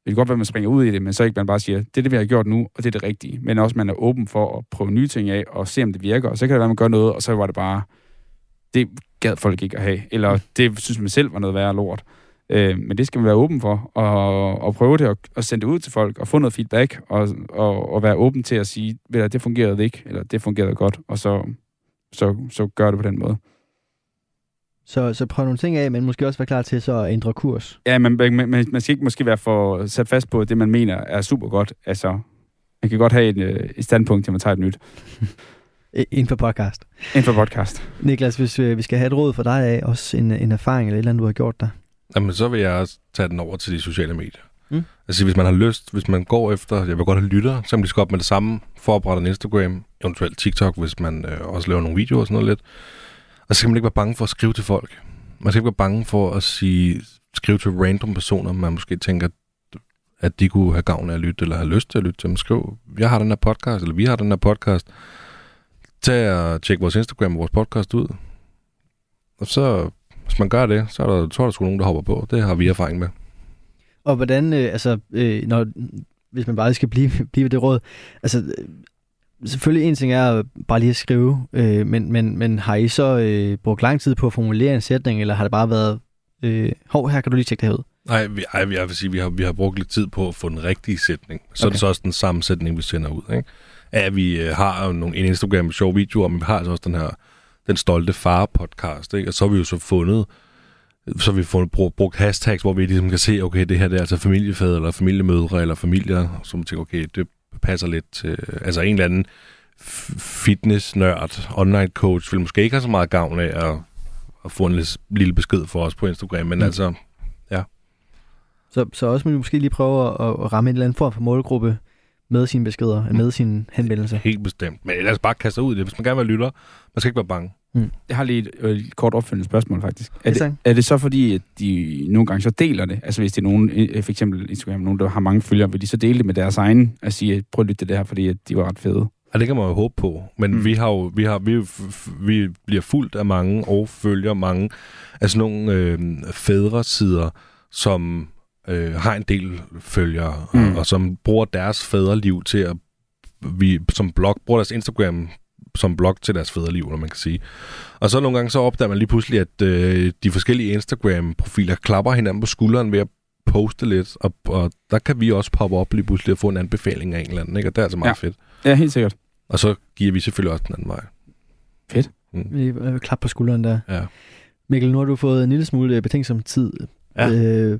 det kan godt være, at man springer ud i det, men så ikke man bare siger, det er det, vi har gjort nu, og det er det rigtige. Men også, at man er åben for at prøve nye ting af, og se, om det virker. Og så kan det være, at man gør noget, og så var det bare, det gad folk ikke at have. Eller det synes man selv var noget værre lort. Øh, men det skal man være åben for, og, og prøve det, og, og sende det ud til folk, og få noget feedback, og, og, og være åben til at sige, ved du, det fungerede ikke, eller det fungerede godt, og så, så, så gør det på den måde. Så, så prøv nogle ting af, men måske også være klar til så at ændre kurs. Ja, man, man, man, skal ikke måske være for sat fast på, at det, man mener, er super godt. Altså, man kan godt have et, øh, et standpunkt, til man tager et nyt. (laughs) Inden for podcast. Inden for podcast. Niklas, hvis øh, vi skal have et råd for dig af, også en, en erfaring eller et eller andet, du har gjort der. Jamen, så vil jeg tage den over til de sociale medier. Mm. Altså, hvis man har lyst, hvis man går efter, jeg vil godt have lytter, så kan man lige så godt med det samme, forberede en Instagram, eventuelt TikTok, hvis man øh, også laver nogle videoer og sådan noget lidt. Og så skal man ikke være bange for at skrive til folk. Man skal ikke være bange for at sige, skrive til random personer, man måske tænker, at de kunne have gavn af at lytte, eller have lyst til at lytte til dem. Skriv, jeg har den her podcast, eller vi har den her podcast. Tag og tjek vores Instagram og vores podcast ud. Og så, hvis man gør det, så er der, så er der sgu nogen, der hopper på. Det har vi erfaring med. Og hvordan, øh, altså, øh, når, hvis man bare skal blive, (laughs) blive ved det råd, altså, selvfølgelig en ting er bare lige at skrive, øh, men, men, men har I så øh, brugt lang tid på at formulere en sætning, eller har det bare været, øh, hov, her kan du lige tjekke det her ud? Nej, vi, ej, jeg vil sige, vi har, vi har brugt lidt tid på at få den rigtige sætning. Så okay. er det så også den samme sætning, vi sender ud. Ikke? At vi øh, har nogle, en Instagram med sjove videoer, men vi har altså også den her den stolte far-podcast. Ikke? Og så har vi jo så fundet, så har vi fundet, brugt, brugt hashtags, hvor vi ligesom kan se, okay, det her det er altså familiefædre, eller familiemødre, eller familier, som tænker, okay, det passer lidt til, altså en eller anden fitness-nørd, online coach, vil måske ikke have så meget gavn af at, at få en lille, besked for os på Instagram, men Mm. altså, ja. Så, så også man måske lige prøve at, at ramme en eller anden form for målgruppe med sine beskeder, med sine henvendelser. Helt bestemt. Men ellers bare kaste ud i det. Hvis man gerne vil være lytter, man skal ikke være bange. Jeg har lige et, øh, et kort opfølgende spørgsmål, faktisk. Er Ja, det, er det så fordi, at de nogle gange så deler det? Altså hvis det er nogen, for eksempel Instagram, nogen, der har mange følgere, vil de så dele det med deres egen, og sige, prøv at lytte til det her, fordi at de var ret fede? Og det kan man jo håbe på. Men Mm. mm. vi har jo, vi, har, vi, vi bliver fuldt af mange og følger mange af sådan nogle øh, fædresider, som øh, har en del følgere, Mm. og, og som bruger deres fædreliv til at vi som blog, bruger deres Instagram som blog til deres fædreliv, når man kan sige. Og så nogle gange så opdager man lige pludselig, at øh, de forskellige Instagram-profiler klapper hinanden på skulderen ved at poste lidt, og, og der kan vi også poppe op lige pludselig og få en anbefaling af en eller anden, ikke? og det er altså meget Ja. fedt. Ja, helt sikkert. Og så giver vi selvfølgelig også den anden vej. Fedt. Mm. Vi øh, klap på skulderen der. Ja. Mikkel, nu har du fået en lille smule øh, betænksom tid. Ja. Øh,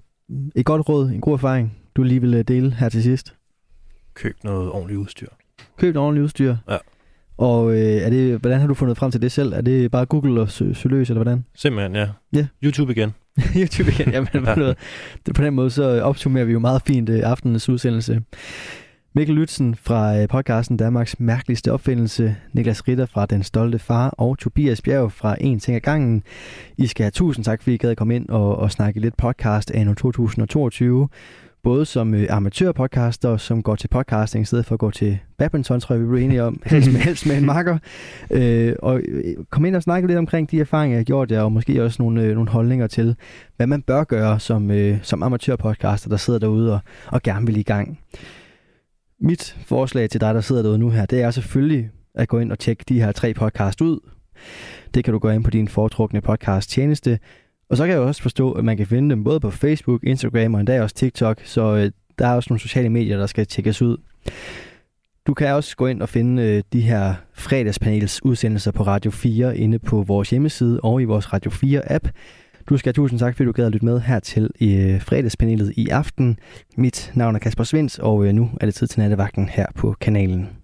et godt råd, en god erfaring, du lige vil øh, dele her til sidst. Køb noget ordentligt udstyr. Køb et ordentligt udstyr. Ja. Og øh, er det, hvordan har du fundet frem til det selv? Er det bare Google og sø, søge løs, eller hvordan? Simpelthen, ja. Ja. YouTube igen. (laughs) YouTube igen. Jamen, ja. noget, på den måde så opsummerer vi jo meget fint øh, aftenens udsendelse. Mikkel Lytzen fra øh, podcasten Danmarks mærkeligste opfindelse, Niklas Ritter fra Den Stolte Far og Tobias Bjerg fra En Ting ad gangen. I skal have tusind tak, fordi I gad at komme ind og, og snakke lidt podcast anno 2022. både som øh, amatørpodcaster, som går til podcasting i stedet for at gå til badminton, tror jeg, vi blev enige om, (laughs) helst med, helst med en makker. Øh, og øh, kom ind og snakke lidt omkring de erfaringer, jeg har gjort jer, og måske også nogle, øh, nogle holdninger til, hvad man bør gøre som, øh, som amatørpodcaster, der sidder derude og, og gerne vil i gang. Mit forslag til dig, der sidder derude nu her, det er selvfølgelig at gå ind og tjekke de her tre podcast ud. Det kan du gå ind på din foretrukne podcast tjeneste. Og så kan jeg også forstå, at man kan finde dem både på Facebook, Instagram og endda også TikTok, så øh, der er også nogle sociale medier, der skal tjekkes ud. Du kan også gå ind og finde øh, de her fredagspanels udsendelser på Radio 4 inde på vores hjemmeside og i vores Radio 4 app. Du skal have tusind tak, fordi du gad at lytte med her til i fredagspanelet i aften. Mit navn er Kasper Svens, og øh, nu er det tid til nattevagten her på kanalen.